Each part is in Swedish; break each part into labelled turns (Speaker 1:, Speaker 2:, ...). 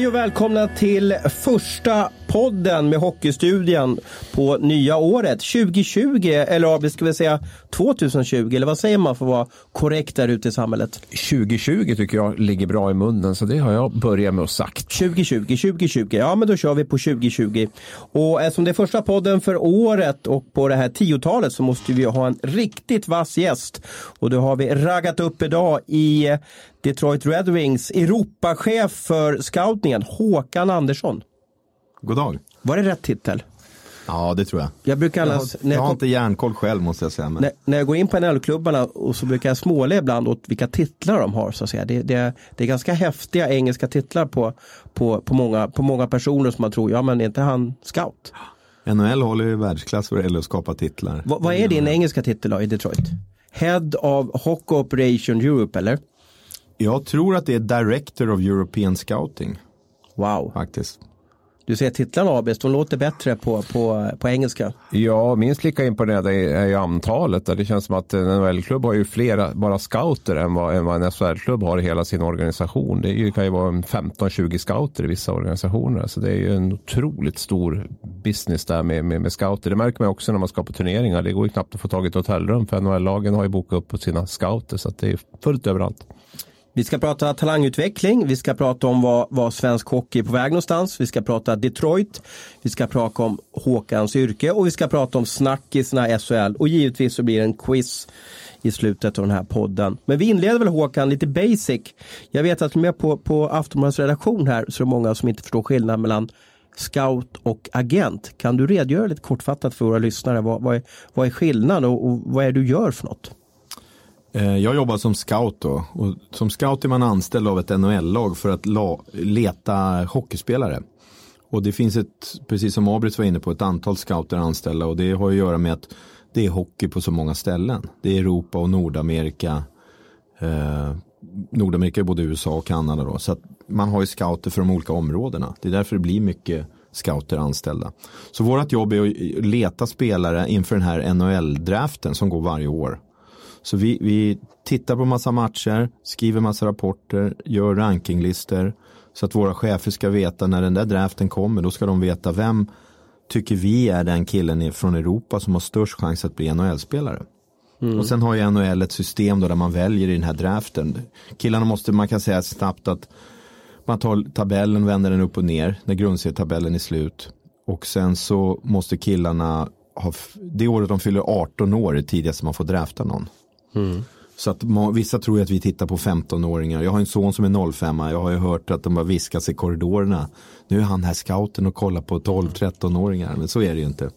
Speaker 1: Hej och välkomna till första podden med Hockeystudion på nya året 2020 eller ska vi säga 2020 eller vad säger man för att vara korrekt där ute i samhället?
Speaker 2: 2020 tycker jag ligger bra i munnen så det har jag börjat med att sagt.
Speaker 1: 2020, 2020, ja men då kör vi på 2020. Och eftersom det är första podden för året och på det här tiotalet så måste vi ha en riktigt vass gäst. Och då har vi raggat upp idag i Detroit Red Wings Europachef för scoutningen Håkan Andersson.
Speaker 3: God dag.
Speaker 1: Var det rätt titel?
Speaker 3: Ja, det tror jag.
Speaker 1: Jag brukar annars,
Speaker 3: jag har, jag har inte järnkoll själv måste jag säga. Men...
Speaker 1: När, när jag går in på NHL-klubbarna och så brukar jag småle ibland åt vilka titlar de har. Så att säga. Det, det, det är ganska häftiga engelska titlar på, på, på, många, på många personer som man tror, ja men är inte han scout?
Speaker 3: NHL håller ju världsklass vad det gäller att skapa titlar.
Speaker 1: Va, vad är din engelska titel då i Detroit? Head of Hockey Operation Europe eller?
Speaker 3: Jag tror att det är Director of European Scouting.
Speaker 1: Wow.
Speaker 3: Faktiskt.
Speaker 1: Du ser titlarna Abis, de låter bättre på, på, på engelska.
Speaker 2: Ja, minst lika imponerande är ju antalet. Det känns som att en NHL-klubb har ju flera, bara scouter än vad, än vad en SHL-klubb har i hela sin organisation. Det kan ju vara 15-20 scouter i vissa organisationer. Så det är ju en otroligt stor business där med, med, med scouter. Det märker man också när man ska på turneringar. Det går ju knappt att få tag i ett hotellrum för NHL-lagen har ju bokat upp på sina scouter. Så det är fullt överallt.
Speaker 1: Vi ska prata talangutveckling, vi ska prata om vad, vad svensk hockey är på väg någonstans, vi ska prata Detroit, vi ska prata om Håkans yrke och vi ska prata om snackisarna i SHL och givetvis så blir det en quiz i slutet av den här podden. Men vi inleder väl Håkan lite basic. Jag vet att med på, på Aftonbladets redaktion här så är det många som inte förstår skillnaden mellan scout och agent. Kan du redogöra lite kortfattat för våra lyssnare? Vad, vad, är, vad är skillnaden och, och vad är det du gör för något?
Speaker 3: Eh, jag jobbar som scout då. Och som scout är man anställd av ett NHL-lag för att leta hockeyspelare. Och det finns ett, precis som Abrit var inne på, ett antal scouter anställda och det har att göra med att det är hockey på så många ställen. Det är Europa och Nordamerika. Eh, Nordamerika är både USA och Kanada då. Så att man har ju scouter för de olika områdena. Det är därför det blir mycket scouter anställda. Så vårt jobb är att leta spelare inför den här NHL-draften som går varje år. Så vi, vi tittar på massa matcher, skriver massa rapporter, gör rankinglistor. Så att våra chefer ska veta när den där draften kommer, då ska de veta vem tycker vi är den killen från Europa som har störst chans att bli NHL-spelare. Mm. Och sen har ju NHL ett system då där man väljer i den här draften. Killarna måste, man kan säga snabbt att man tar tabellen, vänder den upp och ner när grundserietabellen är slut. Och sen så måste killarna ha, det året de fyller 18 år är tidigast man får drafta någon. Mm. Så att vissa tror ju att vi tittar på 15-åringar. Jag har en son som är 05. Jag har ju hört att de bara viskas i korridorerna. Nu är han här scouten och kollar på 12-13-åringar. Men så är det ju inte.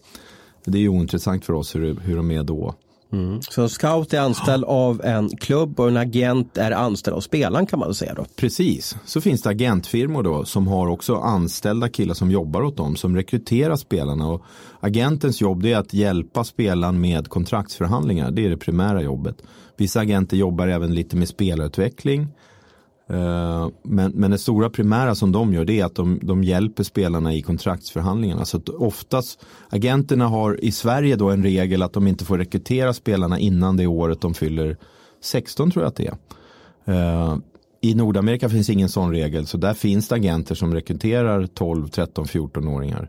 Speaker 3: Det är ju ointressant för oss hur, hur de är då.
Speaker 1: Mm. Så en scout är anställd av en klubb och en agent är anställd av spelaren kan man säga då.
Speaker 3: Precis, så finns det agentfirmor då som har också anställda killar som jobbar åt dem som rekryterar spelarna. Och agentens jobb är att hjälpa spelaren med kontraktsförhandlingar. Det är det primära jobbet. Vissa agenter jobbar även lite med spelarutveckling Eh, men, men det stora primära som de gör det är att de, de hjälper spelarna i kontraktsförhandlingarna. Så att oftast, agenterna har i Sverige då en regel att de inte får rekrytera spelarna innan det året de fyller 16 tror jag att det är. Uh, I Nordamerika finns ingen sån regel så där finns det agenter som rekryterar 12, 13, 14-åringar.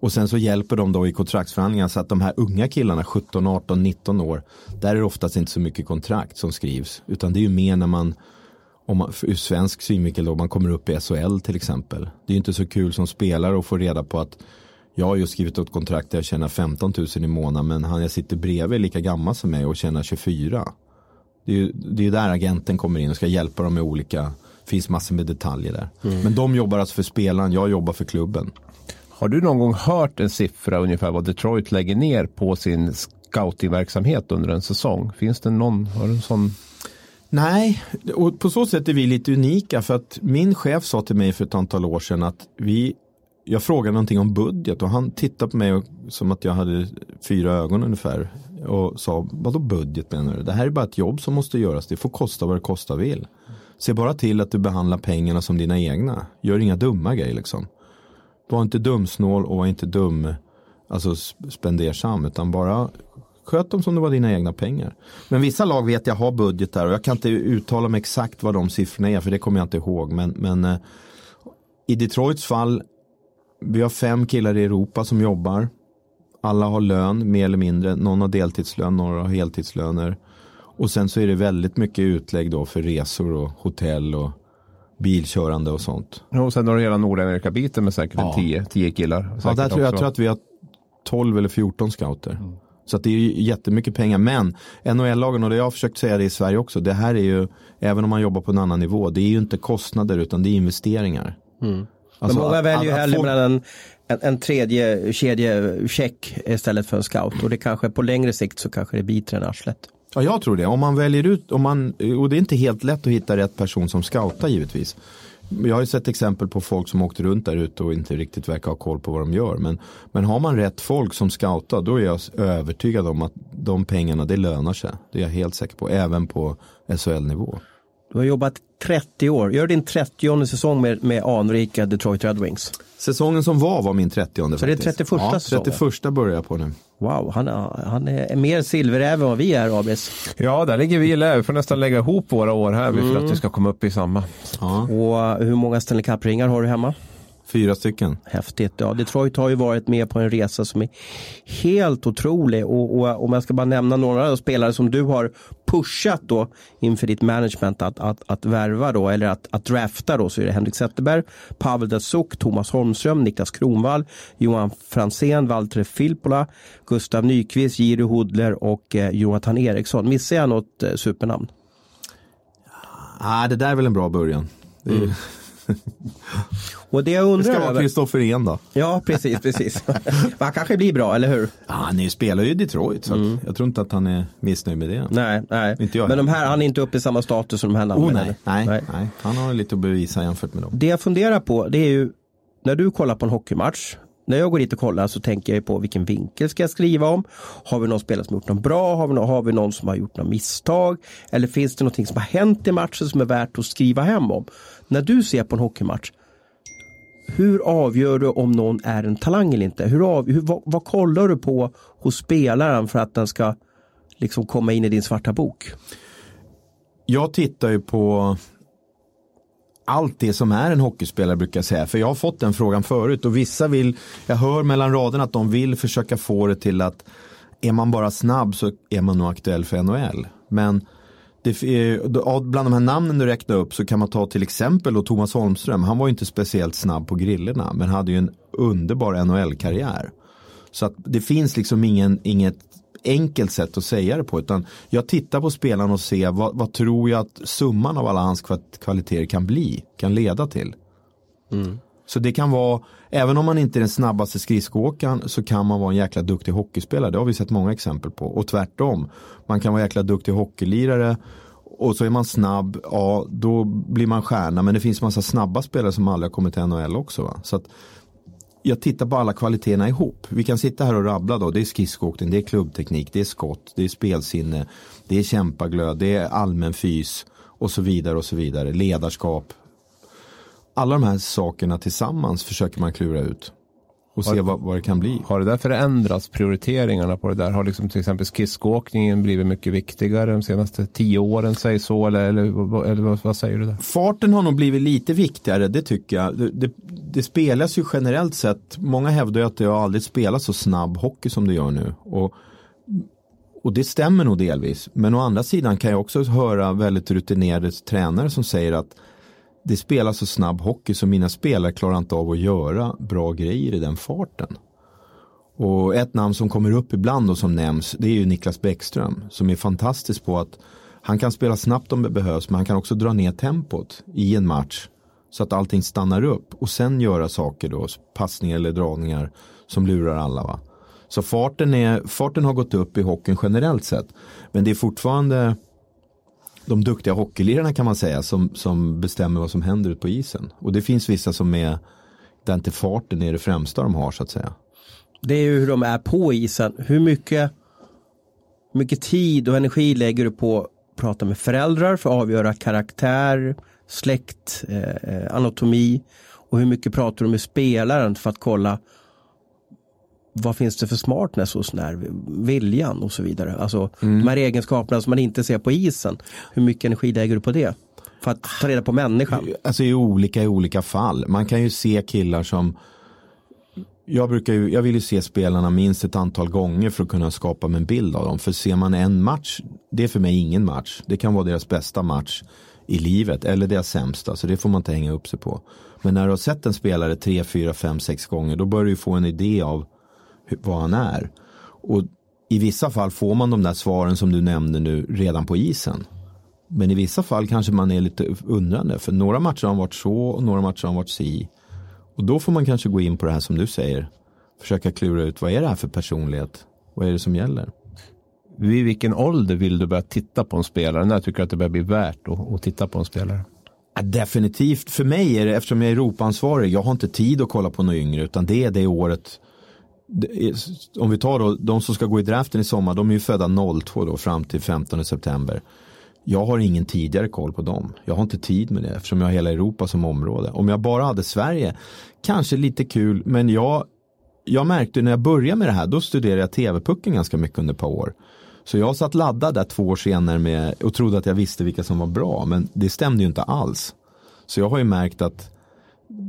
Speaker 3: Och sen så hjälper de då i kontraktsförhandlingarna så att de här unga killarna, 17, 18, 19 år, där är det oftast inte så mycket kontrakt som skrivs. Utan det är ju mer när man om man, ur svensk synvinkel då man kommer upp i SHL till exempel. Det är ju inte så kul som spelare att få reda på att jag har ju skrivit ett kontrakt där jag tjänar 15 000 i månaden men han jag sitter bredvid är lika gammal som mig och tjänar 24. Det är ju det är där agenten kommer in och ska hjälpa dem med olika, det finns massor med detaljer där. Mm. Men de jobbar alltså för spelaren, jag jobbar för klubben.
Speaker 2: Har du någon gång hört en siffra ungefär vad Detroit lägger ner på sin scoutingverksamhet under en säsong? Finns det någon, har du en sån
Speaker 3: Nej, och på så sätt är vi lite unika för att min chef sa till mig för ett antal år sedan att vi, jag frågade någonting om budget och han tittade på mig och, som att jag hade fyra ögon ungefär och sa vadå budget menar du? Det här är bara ett jobb som måste göras, det får kosta vad det kosta vill. Se bara till att du behandlar pengarna som dina egna, gör inga dumma grejer liksom. Var inte dumsnål och var inte dum, alltså spendersam utan bara Sköt dem som det var dina egna pengar. Men vissa lag vet jag har budgetar och jag kan inte uttala mig exakt vad de siffrorna är för det kommer jag inte ihåg. Men, men eh, i Detroits fall, vi har fem killar i Europa som jobbar. Alla har lön mer eller mindre. Någon har deltidslön, några har heltidslöner. Och sen så är det väldigt mycket utlägg då för resor och hotell och bilkörande och sånt.
Speaker 2: Och sen har du hela Nordamerika-biten med säkert
Speaker 3: Ja.
Speaker 2: 10 10 killar.
Speaker 3: Ja,
Speaker 2: säkert
Speaker 3: där tror jag, jag tror att vi har 12 eller 14 scouter. Så det är ju jättemycket pengar. Men NHL-lagen, och det jag har försökt säga det i Sverige också, det här är ju, även om man jobbar på en annan nivå, det är ju inte kostnader utan det är investeringar. Alltså
Speaker 1: Men många väljer ju hellre
Speaker 3: folk-
Speaker 1: mellan en, en, en tredje kedjecheck istället för en scout. Och det kanske på längre sikt så kanske det biter en arslet.
Speaker 3: Ja, jag tror det. Om man väljer ut, om man, och det är inte helt lätt att hitta rätt person som scoutar givetvis. Jag har ju sett exempel på folk som åkt runt där ute och inte riktigt verkar ha koll på vad de gör. Men, men har man rätt folk som scoutar då är jag övertygad om att de pengarna det lönar sig. Det är jag helt säker på, även på SHL-nivå.
Speaker 1: Du har jobbat 30 år, gör din 30 säsong med, med anrika Detroit Red Wings.
Speaker 3: Säsongen som var var min 30
Speaker 1: Så det är
Speaker 3: faktiskt.
Speaker 1: 31
Speaker 3: ja,
Speaker 1: säsongen?
Speaker 3: 31 börjar jag på nu.
Speaker 1: Wow, han, är- han är mer silveräv än vad vi är Abris.
Speaker 2: Ja, där ligger vi i lä. Vi får nästan lägga ihop våra år här för
Speaker 3: Mm.
Speaker 2: att vi ska komma upp i samma.
Speaker 3: Ja,
Speaker 1: Och hur många Stanley Cup-ringar har du hemma?
Speaker 3: Fyra stycken.
Speaker 1: Häftigt. Ja, Detroit har ju varit med på en resa som är helt otrolig. Och, och om jag ska bara nämna några spelare som du har pushat då inför ditt management att, att, att värva då, eller att, att drafta då, så är det Henrik Zetterberg, Pavel Datsuk, Thomas Holmström, Niklas Kronvall, Johan Fransén, Valtteri Filppula, Gustav Nyqvist, Jiri Hudler och eh, Jonathan Eriksson. Missar jag något eh, supernamn?
Speaker 3: Ah, det där är väl en bra början. Är-
Speaker 1: Och det jag
Speaker 3: det
Speaker 1: undrar
Speaker 3: ska vara. Kristoffer En då.
Speaker 1: Ja, precis, precis. Han kanske blir bra, eller hur?
Speaker 3: Ja, han är, spelar ju i Detroit så att jag tror inte att han är missnöjd med det.
Speaker 1: Nej, nej.
Speaker 3: Inte jag
Speaker 1: Men de här, han är inte uppe i samma status som de här namnen.
Speaker 3: Oh, nej,
Speaker 1: eller?
Speaker 3: nej, nej, Han har lite att bevisa jämfört med dem.
Speaker 1: Det jag funderar på, det är ju när du kollar på en hockeymatch. När jag går dit och kollar så tänker jag på vilken vinkel ska jag skriva om. Har vi någon spelare som har gjort något bra? Har vi, någon, har vi någon som har gjort något misstag? Eller finns det någonting som har hänt i matchen som är värt att skriva hem om? När du ser på en hockeymatch, hur avgör du om någon är en talang eller inte? Hur av, hur, vad, vad kollar du på hos spelaren för att den ska liksom komma in i din svarta bok?
Speaker 3: Jag tittar ju på allt det som är en hockeyspelare brukar jag säga. För jag har fått den frågan förut och vissa vill, jag hör mellan raderna att de vill försöka få det till att är man bara snabb så är man nog aktuell för NHL. Men det, bland de här namnen du räknar upp så kan man ta till exempel då Thomas Holmström. Han var ju inte speciellt snabb på grillorna men hade ju en underbar NHL-karriär. Så att det finns liksom ingen, inget enkelt sätt att säga det på. Utan jag tittar på spelaren och ser vad, vad tror jag att summan av alla hans kvaliteter kan bli, kan leda till. Mm. Så det kan vara, även om man inte är den snabbaste skridskoåkaren så kan man vara en jäkla duktig hockeyspelare. Det har vi sett många exempel på. Och tvärtom, man kan vara jäkla duktig hockeylirare och så är man snabb, ja då blir man stjärna. Men det finns massa snabba spelare som aldrig har kommit till NHL också. Va? Så att jag tittar på alla kvaliteterna ihop. Vi kan sitta här och rabbla då. Det är skridskoåkning, det är klubbteknik, det är skott, det är spelsinne, det är kämpaglöd, det är allmän fys och så vidare och så vidare. Ledarskap. Alla de här sakerna tillsammans försöker man klura ut och se vad, vad det kan bli.
Speaker 2: Har det där förändrats prioriteringarna på det där? Har liksom till exempel skridskoåkningen blivit mycket viktigare de senaste tio åren, säg så, eller, eller, vad- eller vad, vad säger du där?
Speaker 3: Farten har nog blivit lite viktigare, det tycker jag. Det, det, det spelas ju generellt sett, många hävdar ju att det har aldrig spelats så snabb hockey som det gör nu. Och, och det stämmer nog delvis. Men å andra sidan kan jag också höra väldigt rutinerade tränare som säger att det spelas så snabb hockey så mina spelare klarar inte av att göra bra grejer i den farten. Och ett namn som kommer upp ibland och som nämns det är ju Niklas Bäckström som är fantastisk på att han kan spela snabbt om det behövs men han kan också dra ner tempot i en match så att allting stannar upp och sen göra saker då, passningar eller dragningar som lurar alla. Va? Så farten, är, farten har gått upp i hockeyn generellt sett men det är fortfarande de duktiga hockeylirarna kan man säga som, som bestämmer vad som händer ute på isen. Och det finns vissa som är där inte farten är det främsta de har så att säga.
Speaker 1: Det är ju hur de är på isen. Hur mycket, mycket tid och energi lägger du på att prata med föräldrar för att avgöra karaktär, släkt, eh, eh anatomi och hur mycket pratar du med spelaren för att kolla vad finns det för smartness hos den här viljan och så vidare. Alltså de här egenskaperna som man inte ser på isen. Hur mycket energi lägger du på det? för att ta reda på människan?
Speaker 3: Alltså i olika i olika fall. Man kan ju se killar som jag, brukar ju, jag vill ju se spelarna minst ett antal gånger för att kunna skapa mig en bild av dem. För ser man en match, det är för mig ingen match. Det kan vara deras bästa match i livet eller deras sämsta. Så det får man inte hänga upp sig på. Men när du har sett en spelare tre, fyra, fem, sex gånger då börjar du få en idé av vad han är. Och i vissa fall får man de där svaren som du nämnde nu redan på isen. Men i vissa fall kanske man är lite undrande. För några matcher har varit så och några matcher har varit si. Och då får man kanske gå in på det här som du säger. Försöka klura ut vad är det här för personlighet? Vad är det som gäller?
Speaker 2: Vid vilken ålder vill du börja titta på en spelare? När tycker du att det börjar bli värt att, att titta på en spelare?
Speaker 3: Ja, definitivt. För mig är det, eftersom jag är Europaansvarig, jag har inte tid att kolla på några yngre, utan det är det året. Om vi tar då, de som ska gå i draften i sommar, de är ju födda 02 då, fram till 15 september. Jag har ingen tidigare koll på dem. Jag har inte tid med det eftersom jag har hela Europa som område. Om jag bara hade Sverige, kanske lite kul, men jag, jag märkte när jag började med det här, då studerade jag TV-pucken ganska mycket under ett par år. Så jag satt laddad där två år senare med, och trodde att jag visste vilka som var bra, men det stämde ju inte alls. Så jag har ju märkt att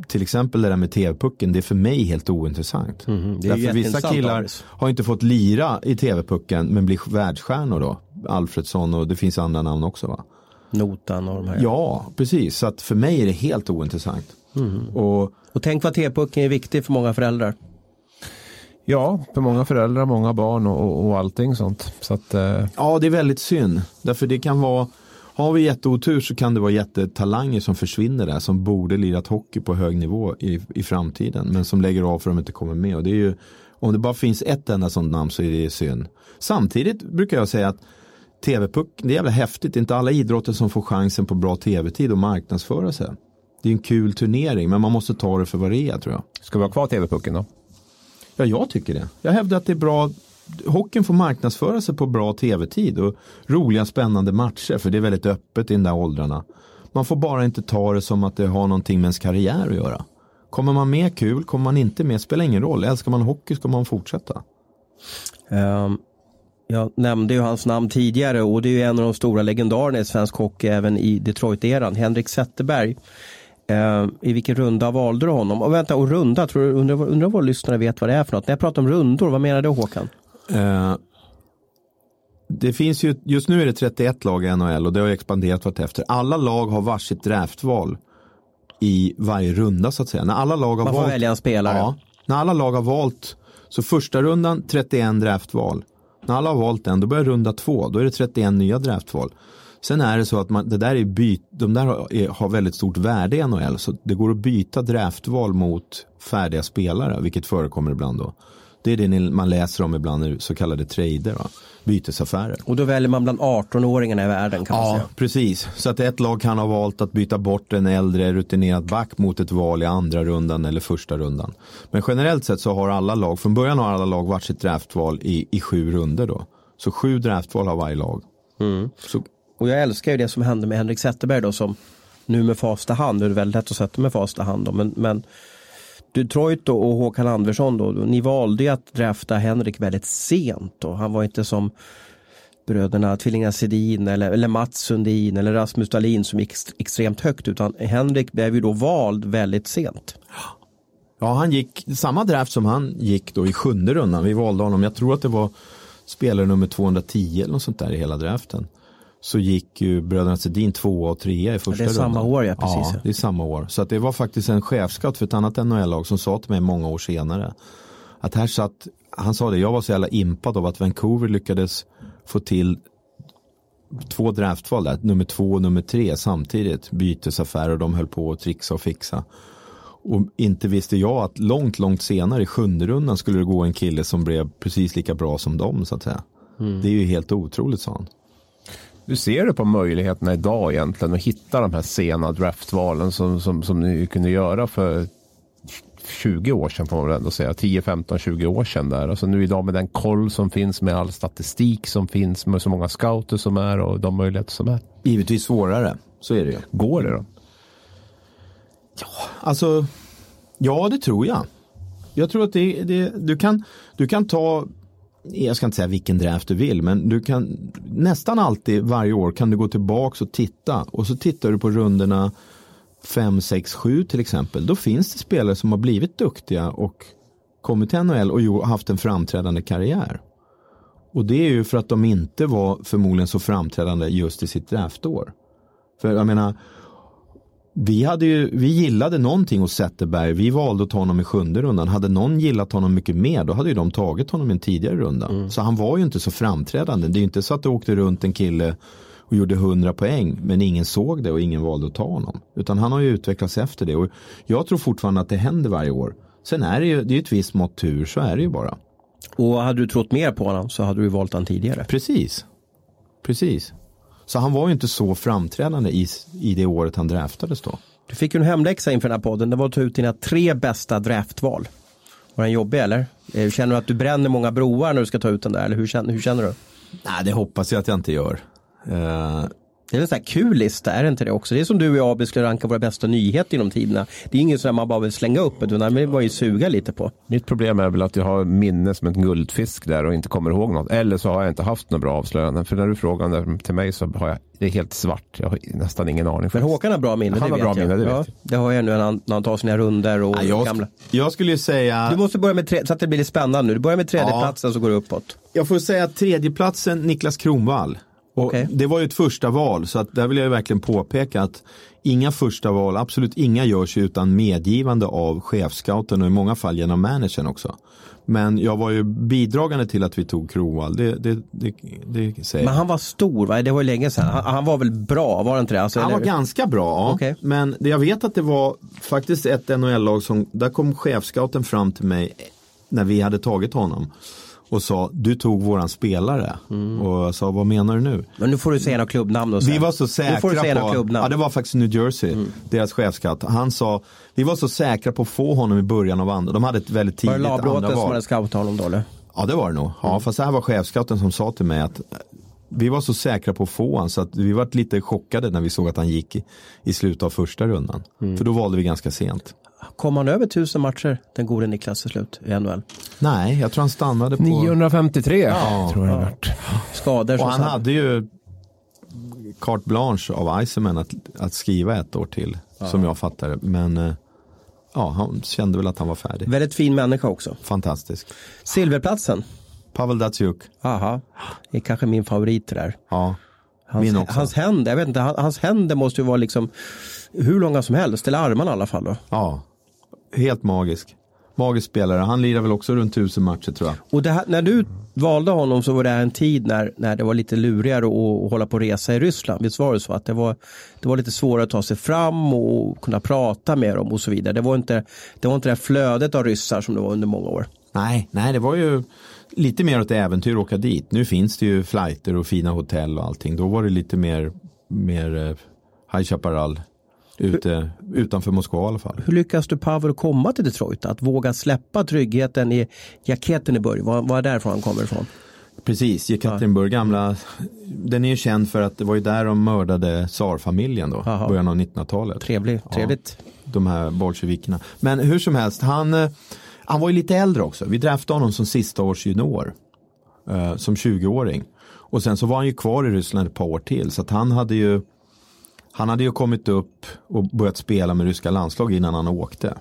Speaker 3: till exempel det där med TV-pucken, det är för mig helt ointressant.
Speaker 1: Mm, det är
Speaker 3: Därför vissa killar har inte fått lira i TV-pucken men blir världsstjärnor då. Alfredsson och det finns andra namn också va?
Speaker 1: Notan och de här.
Speaker 3: Ja, precis. Så att för mig är det helt ointressant. Och
Speaker 1: Och tänk vad T-pucken är viktig för många föräldrar.
Speaker 2: Ja, för många föräldrar, många barn och, och, och allting sånt. Så att, eh,
Speaker 3: ja, det är väldigt synd. Därför det kan vara har vi jätteotur så kan det vara jättetalanger som försvinner där som borde lirat hockey på hög nivå i, i framtiden men som lägger av för att de inte kommer med. Och det är ju, om det bara finns ett enda sånt namn så är det synd. Samtidigt brukar jag säga att TV-puck, det är jävla häftigt. Det är inte alla idrotter som får chansen på bra tv-tid och marknadsföra sig. Det är en kul turnering men man måste ta det för vad det är tror jag.
Speaker 2: ska vi ha kvar TV-pucken då?
Speaker 3: Ja, jag tycker det. Jag hävdar att det är bra. Hockeyn får marknadsföra sig på bra tv-tid och roliga spännande matcher för det är väldigt öppet i de där åldrarna. Man får bara inte ta det som att det har någonting med ens karriär att göra. Kommer man med kul, kommer man inte med spelar ingen roll. Älskar man hockey ska man fortsätta.
Speaker 1: Um, jag nämnde ju hans namn tidigare och det är ju en av de stora legendarerna i svensk hockey även i Detroit-eran, Henrik Zetterberg. Ehm, I vilken runda valde du honom? Och vänta, och runda, tror du, undrar, undrar vad lyssnare vet vad det är för något? När jag pratar om rundor, vad menar du Håkan?
Speaker 3: Eh, det finns ju, just nu är det 31 lag i NHL och det har expanderat vartefter. Alla lag har varsitt draftval i varje runda så att säga. När alla lag har
Speaker 1: Man får
Speaker 3: valt,
Speaker 1: välja en spelare.
Speaker 3: Ja, när alla lag har valt, så första rundan 31 draftval. När alla har valt den, då börjar runda två, då är det 31 nya draftval. Sen är det så att man, det där är byt, de där har, har väldigt stort värde i NHL, så det går att byta draftval mot färdiga spelare, vilket förekommer ibland då. Det är det man läser om ibland så kallade trader, va? bytesaffärer.
Speaker 1: Och då väljer man bland 18-åringarna i världen kan man
Speaker 3: Ja,
Speaker 1: säga.
Speaker 3: precis. Så att ett lag kan ha valt att byta bort en äldre rutinerad back mot ett val i andra rundan eller första rundan. Men generellt sett så har alla lag, från början har alla lag varsitt draftval i, i sju runder då. Så sju draftval har varje lag. Så,
Speaker 1: Och jag älskar ju det som hände med Henrik Zetterberg då som nu med fasta hand, nu är det väldigt lätt att sätta med fasta hand då, men, men Detroit och Håkan Andersson då, ni valde ju att drafta Henrik väldigt sent och Han var inte som bröderna, tvillingarna Sedin eller, eller Mats Sundin eller Rasmus Dahlin som gick extremt högt utan Henrik blev ju då vald väldigt sent.
Speaker 3: ja, han gick samma draft som han gick då i sjunde rundan. Vi valde honom, jag tror att det var spelare nummer 210 eller något sånt där i hela draften. Så gick ju bröderna Sedin tvåa och trea i första
Speaker 1: det är samma
Speaker 3: rundan.
Speaker 1: år, ja, precis,
Speaker 3: Ja, det är samma år. Så att det var faktiskt en chefscout för ett annat NHL-lag som sa till mig många år senare. Att här satt, han sa det, jag var så jävla impad av att Vancouver lyckades få till två draftval där, nummer två och nummer tre samtidigt, bytesaffärer och de höll på att trixa och fixa. Och inte visste jag att långt, långt senare i sjunde rundan skulle det gå en kille som blev precis lika bra som dem så att säga. Det är ju helt otroligt sa han.
Speaker 2: Hur ser du på möjligheterna idag egentligen att hitta de här sena draftvalen som, som, som ni kunde göra för 20 år sedan får man väl ändå säga. 10, 15, 20 år sedan där. Alltså nu idag med den koll som finns med all statistik som finns med så många scouter som är och de möjligheter som är.
Speaker 3: Givetvis svårare, så är det ju.
Speaker 2: Går det då?
Speaker 3: Alltså, ja det tror jag. Jag tror att det, det, du, kan, du kan ta jag ska inte säga vilken draft du vill, men du kan nästan alltid varje år kan du gå tillbaka och titta och så tittar du på rundorna 5, 6, 7 till exempel. Då finns det spelare som har blivit duktiga och kommit till NHL och haft en framträdande karriär. Och det är ju för att de inte var förmodligen så framträdande just i sitt draftår. För jag menar, vi, hade ju, vi gillade någonting hos Zetterberg. Vi valde att ta honom i sjunde rundan. Hade någon gillat honom mycket mer då hade ju de tagit honom i en tidigare runda. Mm. Så han var ju inte så framträdande. Det är ju inte så att det åkte runt en kille och gjorde 100 poäng men ingen såg det och ingen valde att ta honom. Utan han har ju utvecklats efter det och jag tror fortfarande att det händer varje år. Sen är det ju det är ett visst mått tur, så är det ju bara.
Speaker 1: Och hade du trott mer på honom så hade du valt honom tidigare.
Speaker 3: Precis. Precis. Så han var ju inte så framträdande i, i det året han draftades då.
Speaker 1: Du fick ju en hemläxa inför den här podden. Det var att ta ut dina tre bästa draftval. Var den jobbig eller? Eh, känner du att du bränner många broar när du ska ta ut den där? Eller hur känner, hur känner du?
Speaker 3: Nej, det hoppas jag att jag inte gör. Uh,
Speaker 1: det är en sån här kul lista, är det inte det också? Det är som du och jag Abel skulle ranka våra bästa nyheter genom tiderna. Det är inget som man bara vill slänga upp, utan det vill man ju suga lite på.
Speaker 2: Mitt problem är väl att jag har minne som en guldfisk där och inte kommer ihåg något. Eller så har jag inte haft några bra avslöjanden. För när du frågar till mig så har jag, det är helt svart. Jag har nästan ingen aning.
Speaker 1: Men Håkan har bra minne,
Speaker 2: han
Speaker 1: det
Speaker 2: har
Speaker 1: vet
Speaker 2: bra
Speaker 1: jag.
Speaker 2: Minne, det,
Speaker 1: ja, det har jag nu när han, när han tar sina runder och
Speaker 3: ja, jag,
Speaker 1: gamla.
Speaker 3: Jag skulle ju säga...
Speaker 1: Du måste börja med tre, så att det blir spännande nu. Du börjar med tredjeplatsen ja. så går du uppåt.
Speaker 3: Jag får säga tredjeplatsen Niklas Kronvall. Okay. Det var ju ett första val så att där vill jag verkligen påpeka att inga första val, absolut inga görs utan medgivande av chefscouten och i många fall genom managern också. Men jag var ju bidragande till att vi tog Kronwall, det, det, det, det säger
Speaker 1: Men han var stor, va? det var ju länge sedan. Han, han var väl bra, var det inte det?
Speaker 3: Alltså, han eller? var ganska bra. Okay. Men jag vet att det var faktiskt ett NHL-lag som, där kom chefscouten fram till mig när vi hade tagit honom och sa du tog våran spelare. Mm. Och jag sa vad menar du nu?
Speaker 1: Men nu får du säga några klubbnamn då.
Speaker 3: Vi var så säkra på, ja det var faktiskt New Jersey, mm. deras chefskatt. Han sa, vi var så säkra på att få honom i början av andra. De hade ett väldigt tidigt andra val. Var det
Speaker 1: Labråten som hade scoutat honom då eller?
Speaker 3: Ja det var det nog. Ja, mm. fast det här var chefscouten som sa till mig att vi var så säkra på att få honom så att vi var lite chockade när vi såg att han gick i, i slutet av första rundan. Mm. För då valde vi ganska sent.
Speaker 1: Kom han över tusen matcher, den gode Niklas till slut i NHL?
Speaker 3: Nej, jag tror han stannade på
Speaker 2: 953. Ja, tror jag ja.
Speaker 1: Skador.
Speaker 3: Och han sant. hade ju carte blanche av Iceman att, att skriva ett år till, ja. som jag fattar det. Men eh, ja, han kände väl att han var färdig.
Speaker 1: Väldigt fin människa också.
Speaker 3: Fantastisk.
Speaker 1: Silverplatsen?
Speaker 3: Pavel Datsjuk.
Speaker 1: Aha, det är kanske min favorit där.
Speaker 3: Ja.
Speaker 1: Hans, Min också. hans händer, jag vet inte, hans händer måste ju vara liksom hur långa som helst, eller armarna i alla fall. Då.
Speaker 3: Ja, helt magisk. Magisk spelare, han lirar väl också runt tusen matcher tror jag.
Speaker 1: Och här, när du valde honom så var det en tid när, när det var lite lurigare att, att hålla på resa i Ryssland. Visst var det så? Att det var, det var lite svårare att ta sig fram och kunna prata med dem och så vidare. Det var inte det, var inte det flödet av ryssar som det var under många år.
Speaker 3: Nej, nej det var ju lite mer åt äventyr att åka dit. Nu finns det ju flighter och fina hotell och allting. Då var det lite mer, mer eh, High Chaparral. Ute, utanför Moskva i alla fall.
Speaker 1: Hur lyckas du Pavel komma till Detroit? Att våga släppa tryggheten i Jekaterinburg? Var, var är därifrån han kommer ifrån?
Speaker 3: Precis, Jekaterinburg, gamla, den är ju känd för att det var ju där de mördade tsarfamiljen då, Aha. början av 1900-talet.
Speaker 1: Trevlig, trevligt. Ja,
Speaker 3: de här bolsjevikerna. Men hur som helst, han, eh, han var ju lite äldre också. Vi draftade honom som sista års junior. Eh, som 20-åring. Och sen så var han ju kvar i Ryssland ett par år till. Så att han hade ju han hade ju kommit upp och börjat spela med ryska landslag innan han åkte.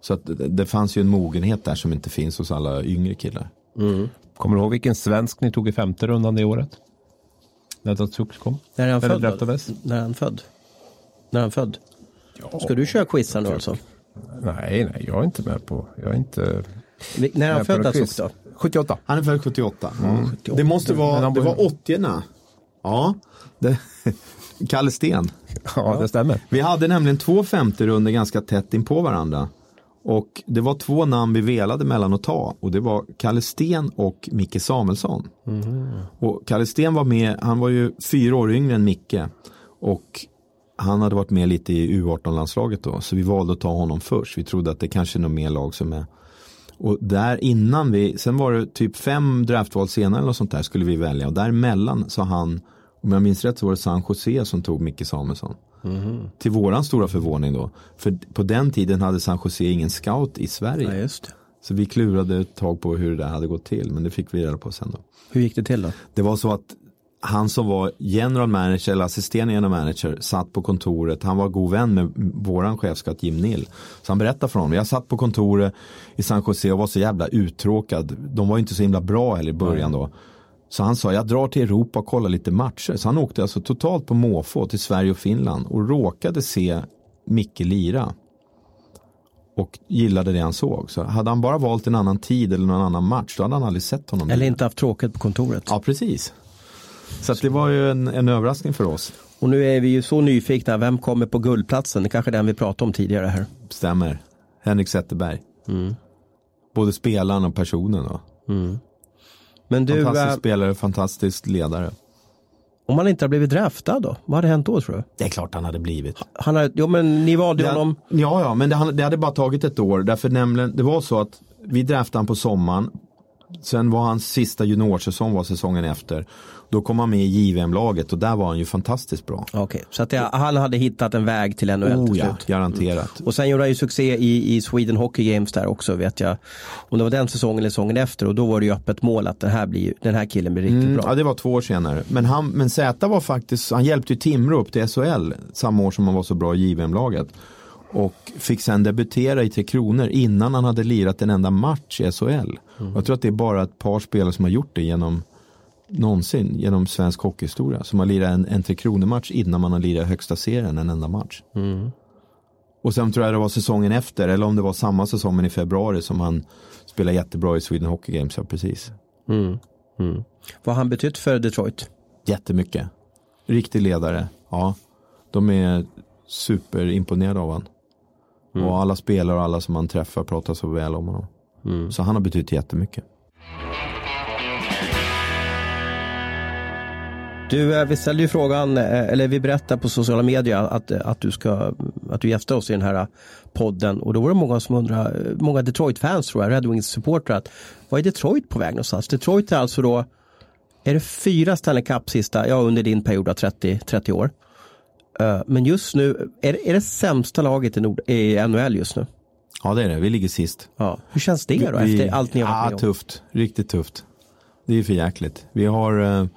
Speaker 3: Så att det fanns ju en mogenhet där som inte finns hos alla yngre killar.
Speaker 2: Mm. Kommer du ihåg vilken svensk ni tog i femte rundan det året? När Datsuk kom?
Speaker 1: När är han född? När är han född? När är han född? Ja, Ska du köra quizen då alltså?
Speaker 2: Nej, nej, jag är inte med på. Jag är inte.
Speaker 1: När är han född Datsuk då?
Speaker 3: 78. Han är född 78. Mm. Det måste vara, det var 80 Ja. Det, Kalle Sten.
Speaker 2: Ja, det stämmer.
Speaker 3: Vi hade nämligen två femte runder ganska tätt in på varandra. Och det var två namn vi velade mellan att ta och det var Kalle Sten och Micke Samuelsson. Mm. Och Kalle Sten var med, han var ju fyra år yngre än Micke. Och han hade varit med lite i U18-landslaget då, så vi valde att ta honom först. Vi trodde att det kanske är något mer lag som är och där innan vi, sen var det typ fem draftval senare eller något sånt där skulle vi välja och däremellan så han om jag minns rätt så var det San Jose som tog Micke Samuelsson. Mm. Till våran stora förvåning då. För på den tiden hade San Jose ingen scout i Sverige.
Speaker 1: Ja,
Speaker 3: Så vi klurade ett tag på hur det där hade gått till, men det fick vi reda på sen då.
Speaker 1: Hur gick det till då?
Speaker 3: Det var så att han som var general manager eller assisterande general manager satt på kontoret. Han var god vän med våran chefskatt Jim Nill. Så han berättade för honom. Jag satt på kontoret i San Jose och var så jävla uttråkad. De var inte så himla bra heller i början då. Så han sa jag drar till Europa och kollar lite matcher. Så han åkte alltså totalt på måfå till Sverige och Finland och råkade se Micke lira. Och gillade det han såg. Så hade han bara valt en annan tid eller någon annan match då hade han aldrig sett honom.
Speaker 1: Eller inte haft tråkigt på kontoret.
Speaker 3: Ja, precis. Så det var ju en, en överraskning för oss.
Speaker 1: Och nu är vi ju så nyfikna, vem kommer på guldplatsen? Det kanske är den vi pratade om tidigare här.
Speaker 3: Stämmer. Henrik Zetterberg. Både spelaren och personen. Då.
Speaker 1: Men du,
Speaker 3: Fantastisk
Speaker 1: eh,
Speaker 3: spelare, fantastisk ledare.
Speaker 1: om han inte har blivit draftad då? Vad hade hänt då tror du?
Speaker 3: Det är klart han hade blivit.
Speaker 1: Han har, jo men ni valde
Speaker 3: Det,
Speaker 1: honom.
Speaker 3: ja, ja, men det, han- det hade bara tagit ett år. Därför nämligen, det var så att vi draftade han på sommaren. Sen var hans sista juniorsäsong var säsongen efter. Då kom han med i JVM-laget och där var han ju fantastiskt bra.
Speaker 1: Okej, så att det, han hade hittat en väg till NHL till
Speaker 3: Oh ja,
Speaker 1: slut.
Speaker 3: garanterat.
Speaker 1: Och sen gjorde han ju succé i, i Sweden Hockey Games där också vet jag. Om det var den säsongen eller säsongen efter och då var det ju öppet mål att den här, blir, den här killen blir riktigt
Speaker 3: Mm,
Speaker 1: bra.
Speaker 3: ja, det var två år senare. Men, han, men Z var faktiskt, han hjälpte ju Timrå upp till SHL samma år som han var så bra i JVM-laget. Och fick sen debutera i Tre Kronor innan han hade lirat en enda match i SHL. Och Jag tror att det är bara ett par spelare som har gjort det genom någonsin genom svensk hockeyhistoria. Som har lirat en, en Tre Kronor-match innan man har lirat högsta serien en enda match. Och sen tror jag det var säsongen efter, eller om det var samma säsong men i februari som han spelade jättebra i Sweden Hockey Games. Ja, precis.
Speaker 1: Vad har han betytt för Detroit?
Speaker 3: Jättemycket. Riktig ledare. Ja. De är superimponerade av honom. Och alla spelare och alla som han träffar pratar så väl om honom. Så han har betytt jättemycket.
Speaker 1: Du, eh, vi ställde ju frågan, eh, eller vi berättade på sociala medier att, eh, att, du ska, att du gästar oss i den här podden och då var det många som undrade, många Detroit-fans tror jag, Red Wings-supportrar, att vad är Detroit på väg någonstans? Detroit är alltså då, är det fyra Stanley Cup sista, ja under din period av 30, 30 år. Men just nu, är det, är det sämsta laget i, Nord, i NHL just nu?
Speaker 3: Ja det är det, vi ligger sist.
Speaker 1: Ja. Hur känns det då
Speaker 3: Vi-
Speaker 1: efter allt ni har varit
Speaker 3: ja,
Speaker 1: med om?
Speaker 3: tufft. Riktigt tufft. Det är för jäkligt. Vi har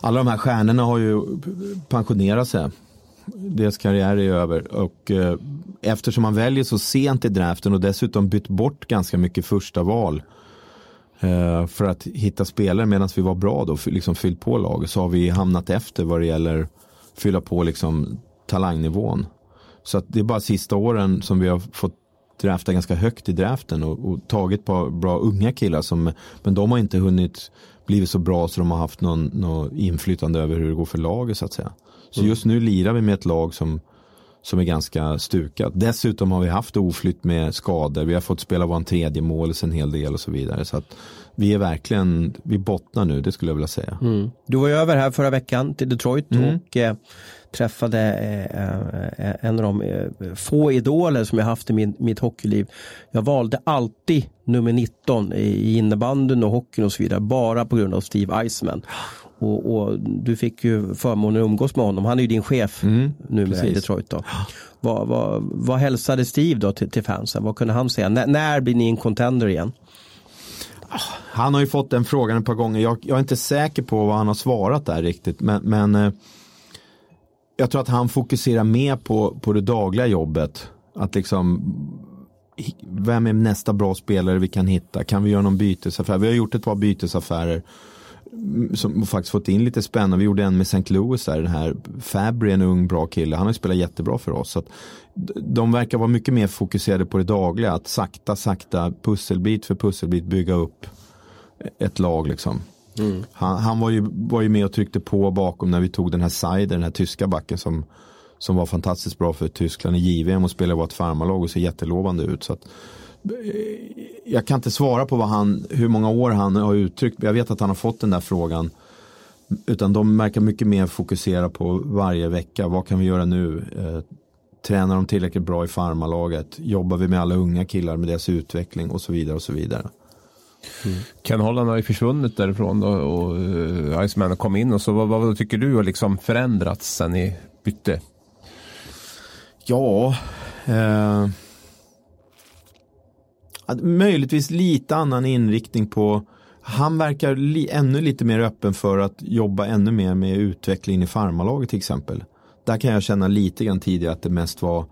Speaker 3: alla de här stjärnorna har ju pensionerat sig. Deras karriär är över och eh, eftersom man väljer så sent i draften och dessutom bytt bort ganska mycket första val eh, för att hitta spelare medan vi var bra då, liksom fyllt på laget så har vi hamnat efter vad det gäller fylla på liksom talangnivån. Så att det är bara sista åren som vi har fått drafta ganska högt i draften och, och tagit på bra unga killar som, men de har inte hunnit blivit så bra så de har haft någon, någon inflytande över hur det går för laget så att säga. Så just nu lirar vi med ett lag som, som är ganska stukat. Dessutom har vi haft oflytt med skador. Vi har fått spela vår tredje mål en hel del och så vidare. Så att vi är verkligen, vi bottnar nu, det skulle jag vilja säga.
Speaker 1: Mm. Du var ju över här förra veckan till Detroit och eh, träffade eh, eh, en av de eh, få idoler som jag haft i min, mitt hockeyliv. Jag valde alltid nummer 19 i, innebandyn och hockeyn och så vidare bara på grund av Steve Eisman. Och, och du fick ju förmånen att umgås med honom. Han är ju din chef numera i
Speaker 3: precis.
Speaker 1: Detroit. Då. Vad, vad, vad hälsade Steve då till, till fansen? Vad kunde han säga? N- när blir ni en contender igen?
Speaker 3: Han har ju fått den frågan ett par gånger. Jag, jag är inte säker på vad han har svarat där riktigt. Men, men jag tror att han fokuserar mer på, på det dagliga jobbet. Att liksom, vem är nästa bra spelare vi kan hitta? Kan vi göra någon bytesaffär? Vi har gjort ett par bytesaffärer. Mm, som faktiskt fått in lite spännande. Vi gjorde en med St. Louis där. Den här Fabry, en ung bra kille. Han har ju spelat jättebra för oss. Så att de verkar vara mycket mer fokuserade på det dagliga. Att sakta, sakta, pusselbit för pusselbit bygga upp ett lag liksom. Han, han var, ju, var ju med och tryckte på bakom när vi tog den här Seider, den här tyska backen som, som var fantastiskt bra för Tyskland i JVM och spelade i vårt farmarlag och ser jättelovande ut. Så att, eh, jag kan inte svara på vad han, hur många år han har uttryckt. Jag vet att han har fått den där frågan. Utan de verkar mycket mer fokusera på varje vecka. Vad kan vi göra nu? Eh, tränar de tillräckligt bra i farmarlaget? Jobbar vi med alla unga killar med deras utveckling och så vidare och så vidare.
Speaker 2: Ken Holland har ju försvunnit därifrån då, och uh, Iceman kom in och så vad, vad tycker du har liksom förändrats sen ni bytte?
Speaker 3: Ja, eh, möjligtvis lite annan inriktning på han verkar li, ännu lite mer öppen för att jobba ännu mer med utvecklingen i farmalaget till exempel. Där kan jag känna lite grann tidigare att det mest var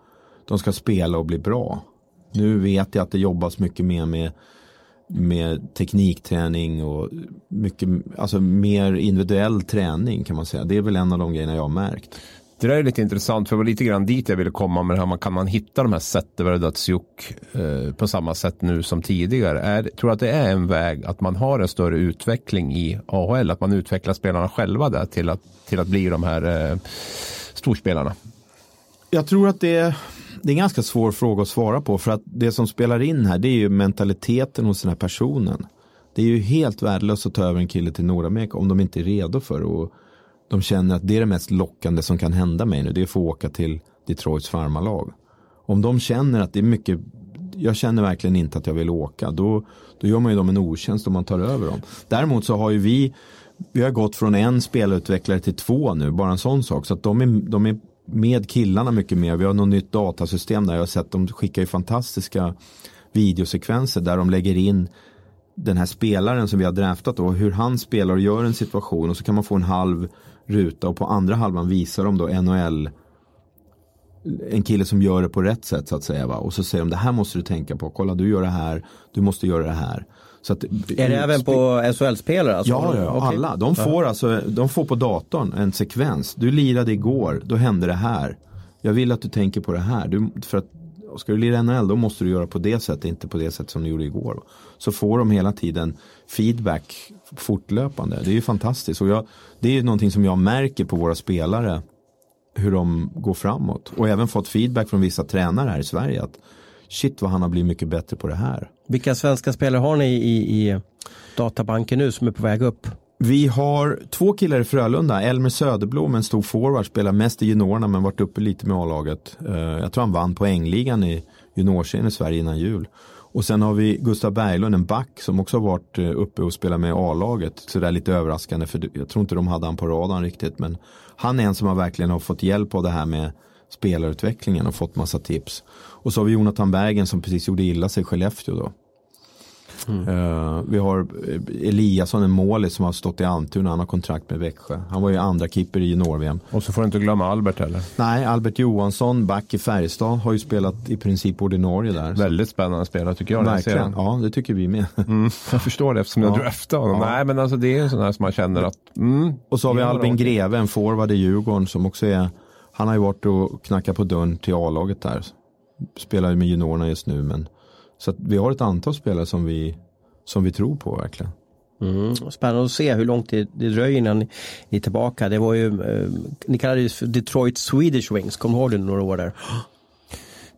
Speaker 3: de ska spela och bli bra. Nu vet jag att det jobbas mycket mer med, med teknikträning och mycket, alltså mer individuell träning kan man säga. Det är väl en av de grejerna jag har märkt.
Speaker 2: Det där är lite intressant för det var lite grann dit jag ville komma med det här. Man, kan man hitta de här Zetterberg Datsjuk eh, på samma sätt nu som tidigare? Är, tror att det är en väg att man har en större utveckling i AHL? Att man utvecklar spelarna själva där till att, till att bli de här eh, storspelarna?
Speaker 3: Jag tror att det är, det är en ganska svår fråga att svara på för att det som spelar in här det är ju mentaliteten hos den här personen. Det är ju helt värdelöst att ta över en kille till Nordamerika om de inte är redo för det. Och de känner att det är det mest lockande som kan hända mig nu. Det är att få åka till Detroits farmarlag. Om de känner att det är mycket, jag känner verkligen inte att jag vill åka. Då, då gör man ju dem en otjänst om man tar över dem. Däremot så har ju vi, vi har gått från en spelutvecklare till två nu. Bara en sån sak. Så att de är, de är med killarna mycket mer. Vi har något nytt datasystem där jag har sett de skickar ju fantastiska videosekvenser där de lägger in den här spelaren som vi har draftat då, hur han spelar och gör en situation och så kan man få en halv ruta och på andra halvan visar de då NHL en kille som gör det på rätt sätt så att säga. Va? Och så säger de det här måste du tänka på. Kolla du gör det här. Du måste göra det här. Att,
Speaker 1: är det även på SHL-spelare? Alltså?
Speaker 3: Ja, ja okay. alla. De får, alltså, de får på datorn en sekvens. Du lirade igår, då hände det här. Jag vill att du tänker på det här. Du, för att, ska du lira NHL då måste du göra på det sättet, inte på det sätt som du gjorde igår. Så får de hela tiden feedback fortlöpande. Det är ju fantastiskt. Och jag, det är ju någonting som jag märker på våra spelare. Hur de går framåt. Och även fått feedback från vissa tränare här i Sverige. att Shit vad han har blivit mycket bättre på det här.
Speaker 1: Vilka svenska spelare har ni i, i databanken nu som är på väg upp?
Speaker 3: Vi har två killar i Frölunda. Elmer Söderblom, en stor forward, spelar mest i juniorerna men varit uppe lite med A-laget. Eh, jag tror han vann poängligan i juniorserien i Sverige innan jul. Och sen har vi Gustav Berglund, en back som också har varit eh, uppe och spelat med A-laget. Så det är lite överraskande för jag tror inte de hade han på radarn riktigt. Men han är en som har verkligen har fått hjälp av det här med spelarutvecklingen och fått massa tips. Och så har vi Jonathan Bergen som precis gjorde illa sig i Skellefteå då. Mm. Uh, vi har eh, Eliasson, en målis som har stått i Almtuna. Han har kontrakt med Växjö. Han var ju andra keeper i junior-VM.
Speaker 2: Och så får du inte glömma Albert heller.
Speaker 3: Nej, Albert Johansson, back i Färjestad, har ju spelat i princip ordinarie där.
Speaker 2: Väldigt spännande spelare tycker jag.
Speaker 3: Verkligen, ja det tycker vi med.
Speaker 2: Mm, jag förstår det eftersom jag draftade honom. Ja. Nej, men alltså det är en sån här som man känner att... Mm,
Speaker 3: och så har vi Albin Greve, en forward i Djurgården som också är... Han har ju varit och knackat på dörren till A-laget där. Spelar med juniorerna just nu men så vi har ett antal spelare som vi som vi tror på verkligen.
Speaker 1: Mm. Spännande att se hur långt det, det dröjer innan ni är tillbaka. Det var ju, eh, ni kallade det för Detroit Swedish Wings, kommer du ihåg det några år där?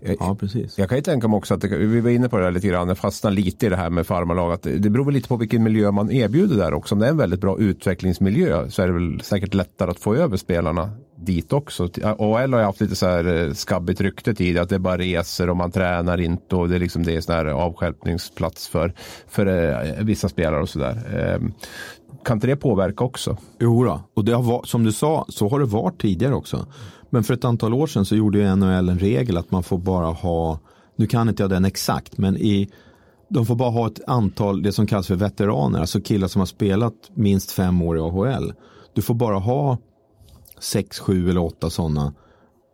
Speaker 3: Ja, precis.
Speaker 2: Jag kan ju tänka mig också att det, vi var inne på det där lite grann, jag fastnar lite i det här med farmarlag. Att det beror väl lite på vilken miljö man erbjuder där också. Om det är en väldigt bra utvecklingsmiljö så är det väl säkert lättare att få över spelarna dit också. AHL har ju haft lite så här eh, skabbigt rykte tidigare att det bara resor och man tränar inte och det är liksom det är sån här avskälpningsplats för, för eh, vissa spelare och sådär. Eh, kan inte det påverka också?
Speaker 3: Jo då. och det har som du sa så har det varit tidigare också. Men för ett antal år sedan så gjorde ju NHL en regel att man får bara ha, nu kan inte jag den exakt, men i de får bara ha ett antal, det som kallas för veteraner, alltså killar som har spelat minst fem år i AHL. Du får bara ha sex, sju eller åtta sådana.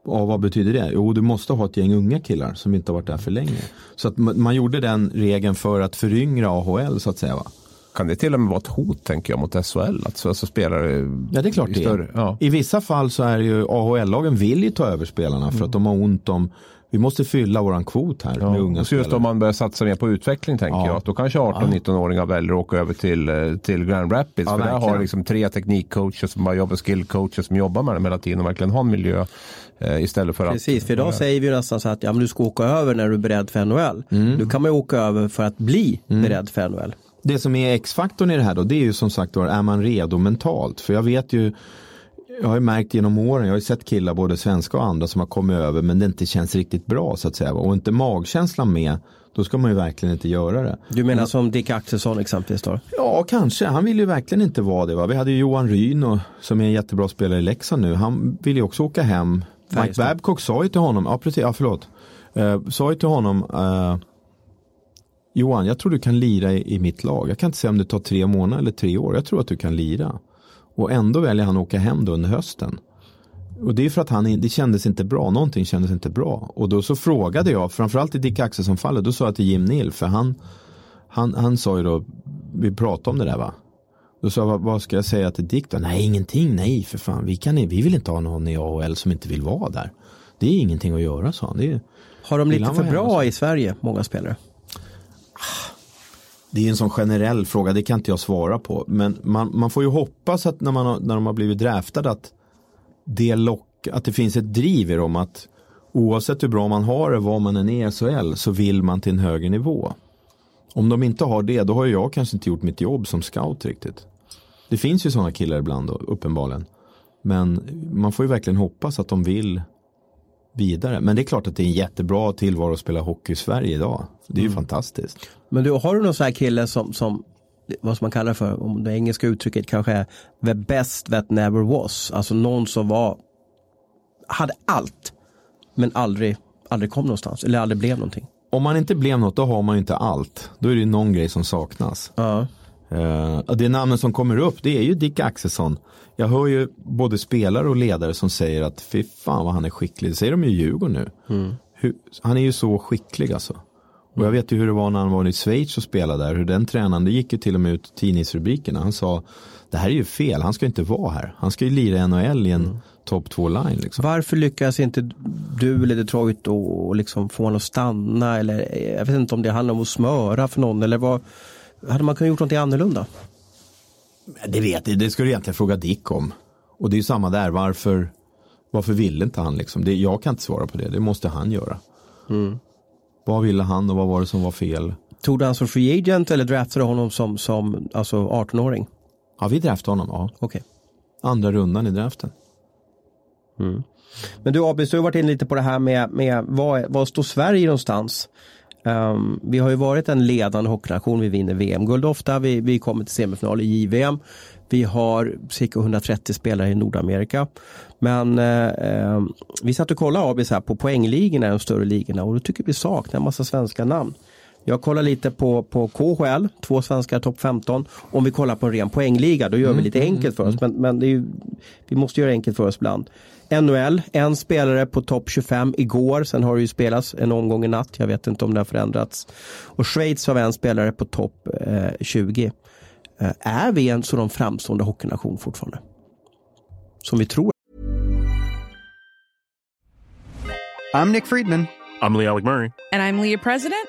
Speaker 3: Och vad betyder det? Jo, du måste ha ett gäng unga killar som inte har varit där för länge. Så att man gjorde den regeln för att föryngra AHL så att säga. Va?
Speaker 2: Kan det till och med vara ett hot tänker jag mot SHL? Alltså, alltså spelare
Speaker 3: ja det är klart det är. Ja. I vissa fall så är det ju AHL-lagen vill ju ta över spelarna för mm. att de har ont om vi måste fylla våran kvot här ja. med unga
Speaker 2: så just om man börjar satsa mer på utveckling tänker ja. jag. Då kanske 18-19-åringar väljer att åka över till, eh, till Grand Rapids. Ja, för verkligen. där har liksom tre teknikcoacher som bara jobbar, skillcoacher som jobbar med dem hela tiden och verkligen har en miljö eh, istället för
Speaker 1: Precis, att, för idag säger vi nästan så att ja, men du ska åka över när du är beredd för NHL. Mm. Du kan man ju åka över för att bli mm. beredd för NHL.
Speaker 3: Det som är X-faktorn i det här då, det är ju som sagt är man redo mentalt? För jag vet ju jag har ju märkt genom åren, jag har ju sett killar både svenska och andra som har kommit över men det inte känns riktigt bra så att säga. Och inte magkänslan med, då ska man ju verkligen inte göra det.
Speaker 1: Du menar som Dick Axelsson exempelvis då?
Speaker 3: Ja, kanske. Han vill ju verkligen inte vara det. Va? Vi hade ju Johan Ryn som är en jättebra spelare i Leksand nu. Han vill ju också åka hem. Mike Babcock sa ju till honom, ja precis, ja förlåt. Uh, sa ju till honom uh, Johan, jag tror du kan lira i, i mitt lag. Jag kan inte säga om det tar tre månader eller tre år. Jag tror att du kan lira. Och ändå väljer han att åka hem då under hösten. Och det är för att han, det kändes inte bra, någonting kändes inte bra. Och då så frågade jag, framförallt i Dick Axelsson-fallet, då sa jag till Jim Neal, för han, han, han sa ju då, vi pratade om det där va. Då sa jag, vad ska jag säga till Dick då? Nej, ingenting, nej för fan, vi, kan, vi vill inte ha någon i AHL som inte vill vara där. Det är ingenting att göra, sa han. Det är,
Speaker 1: Har de lite för bra i Sverige, många spelare?
Speaker 3: Det är en sån generell fråga, det kan inte jag svara på. Men man, man får ju hoppas att när, man har, när de har blivit draftade att det lock, att det finns ett driv i dem att oavsett hur bra man har det, vad man än är i SHL, så vill man till en högre nivå. Om de inte har det, då har jag kanske inte gjort mitt jobb som scout riktigt. Det finns ju sådana killar ibland då, uppenbarligen. Men man får ju verkligen hoppas att de vill vidare. Men det är klart att det är en jättebra tillvaro att spela hockey i Sverige idag. Det är ju mm. fantastiskt.
Speaker 1: Men du, har du någon sån här kille som, som vad som man kallar för, om det engelska uttrycket kanske är the best that never was. Alltså någon som var, hade allt, men aldrig, aldrig kom någonstans eller aldrig blev någonting.
Speaker 3: Om man inte blev något, då har man ju inte allt. Då är det någon grej som saknas.
Speaker 1: Uh.
Speaker 3: Uh, det namnet som kommer upp, det är ju Dick Axelsson. Jag hör ju både spelare och ledare som säger att fy fan vad han är skicklig. Det säger de ju i Djurgården nu.
Speaker 1: Mm.
Speaker 3: Hur, han är ju så skicklig alltså. Och jag vet ju hur det var när han var i Schweiz och spelade där. Hur den tränaren, det gick ju till och med ut tidningsrubrikerna. Han sa, det här är ju fel, han ska inte vara här. Han ska ju lira NHL i en mm. topp 2-line. Liksom.
Speaker 1: Varför lyckas inte du eller Detroit och liksom få honom att stanna? Eller, jag vet inte om det handlar om att smöra för någon. Eller vad, hade man kunnat gjort någonting annorlunda?
Speaker 3: Det vet jag, det ska du egentligen fråga Dick om. Och det är ju samma där, varför, varför ville inte han liksom? Det, jag kan inte svara på det, det måste han göra.
Speaker 1: Mm.
Speaker 3: Vad ville han och vad var det som var fel?
Speaker 1: Tog du han som free agent eller draftade honom som, som alltså 18-åring?
Speaker 3: Ja, vi draftade honom, ja.
Speaker 1: Okay.
Speaker 3: Andra rundan i draften.
Speaker 1: Mm. Men du Abis, du har varit inne lite på det här med, med vad, vad står Sverige någonstans? Um, vi har ju varit en ledande hockeynation, vi vinner VM-guld ofta, vi, vi kommer till semifinal i JVM. Vi har cirka 130 spelare i Nordamerika. Men eh, ehm, vi satt och kollade Abis här på poängligorna, de större ligorna och då tycker vi saknar en massa svenska namn. Jag kollar lite på, på KHL, två svenskar topp 15. Om vi kollar på en ren poängliga, då gör mm, vi lite mm, enkelt för oss. Mm. Men, men ju, vi måste göra enkelt för oss ibland. NHL, en spelare på topp 25 igår. Sen har det ju spelats en omgång i natt. Jag vet inte om det har förändrats. Och Schweiz har en spelare på topp eh, 20. Eh, är vi en sådan framstående hockeynation fortfarande? Som vi tror.
Speaker 4: I'm Nick Friedman.
Speaker 5: I'm Lee Alec Murray.
Speaker 6: And I'm Leah President.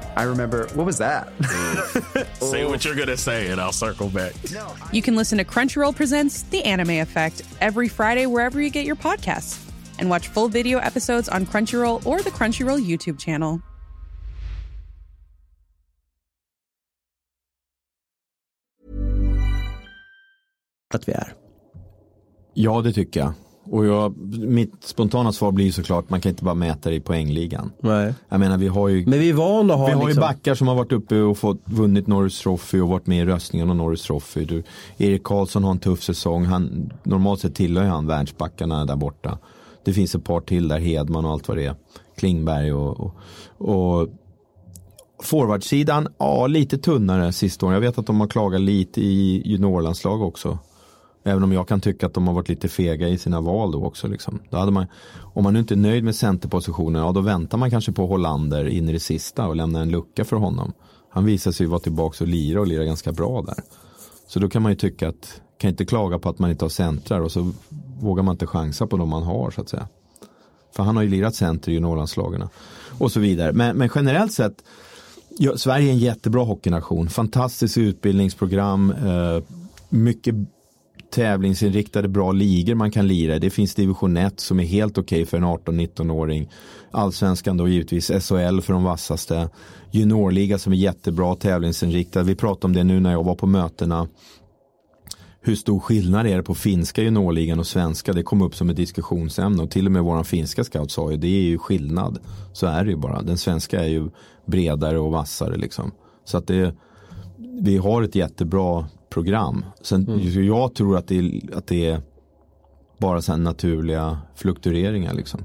Speaker 7: I remember, what was that?
Speaker 5: say what you're going to say and I'll circle back.
Speaker 6: You can listen to Crunchyroll Presents The Anime Effect every Friday wherever you get your podcasts and watch full video episodes on Crunchyroll or the Crunchyroll YouTube channel.
Speaker 1: Att vi är.
Speaker 3: Ja, det tycker jag. Och jag, mitt spontana svar blir såklart, man kan inte bara mäta det i poängligan.
Speaker 1: Nej.
Speaker 3: Jag menar vi har ju
Speaker 1: Men vi är att ha
Speaker 3: Vi har
Speaker 1: liksom...
Speaker 3: ju backar som har varit uppe och fått, vunnit Norris Trophy och varit med i röstningen om Norris Trophy. Du, Erik Karlsson har en tuff säsong. Han, normalt sett tillhör han världsbackarna där borta. Det finns ett par till där, Hedman och allt vad det är. Klingberg och, och, och Forwardsidan, ja lite tunnare sista åren. Jag vet att de har klagat lite i juniorlandslag också. Även om jag kan tycka att de har varit lite fega i sina val då också. Liksom. Då hade man, om man nu inte är nöjd med centerpositionen, ja då väntar man kanske på Hollander in i det sista och lämnar en lucka för honom. Han visar sig vara tillbaka och lira och lira ganska bra där. Så då kan man ju tycka att, kan inte klaga på att man inte har centrar och så vågar man inte chansa på de man har så att säga. För han har ju lirat center i juniorlandslagarna. och så vidare. Men, men generellt sett, ja, Sverige är en jättebra hockeynation. Fantastiskt utbildningsprogram, eh, mycket tävlingsinriktade bra ligor man kan lira i. Det finns division 1 som är helt okej för en 18-19-åring. Allsvenskan då givetvis, SHL för de vassaste. Juniorliga som är jättebra tävlingsinriktad. Vi pratade om det nu när jag var på mötena. Hur stor skillnad är det på finska juniorligan och svenska? Det kom upp som ett diskussionsämne och till och med våran finska scout sa ju det är ju skillnad. Så är det ju bara. Den svenska är ju bredare och vassare liksom. Så att det, vi har ett jättebra program. Sen,
Speaker 1: Mm.
Speaker 3: Jag tror att det, är, att det är bara så naturliga fluktueringar liksom.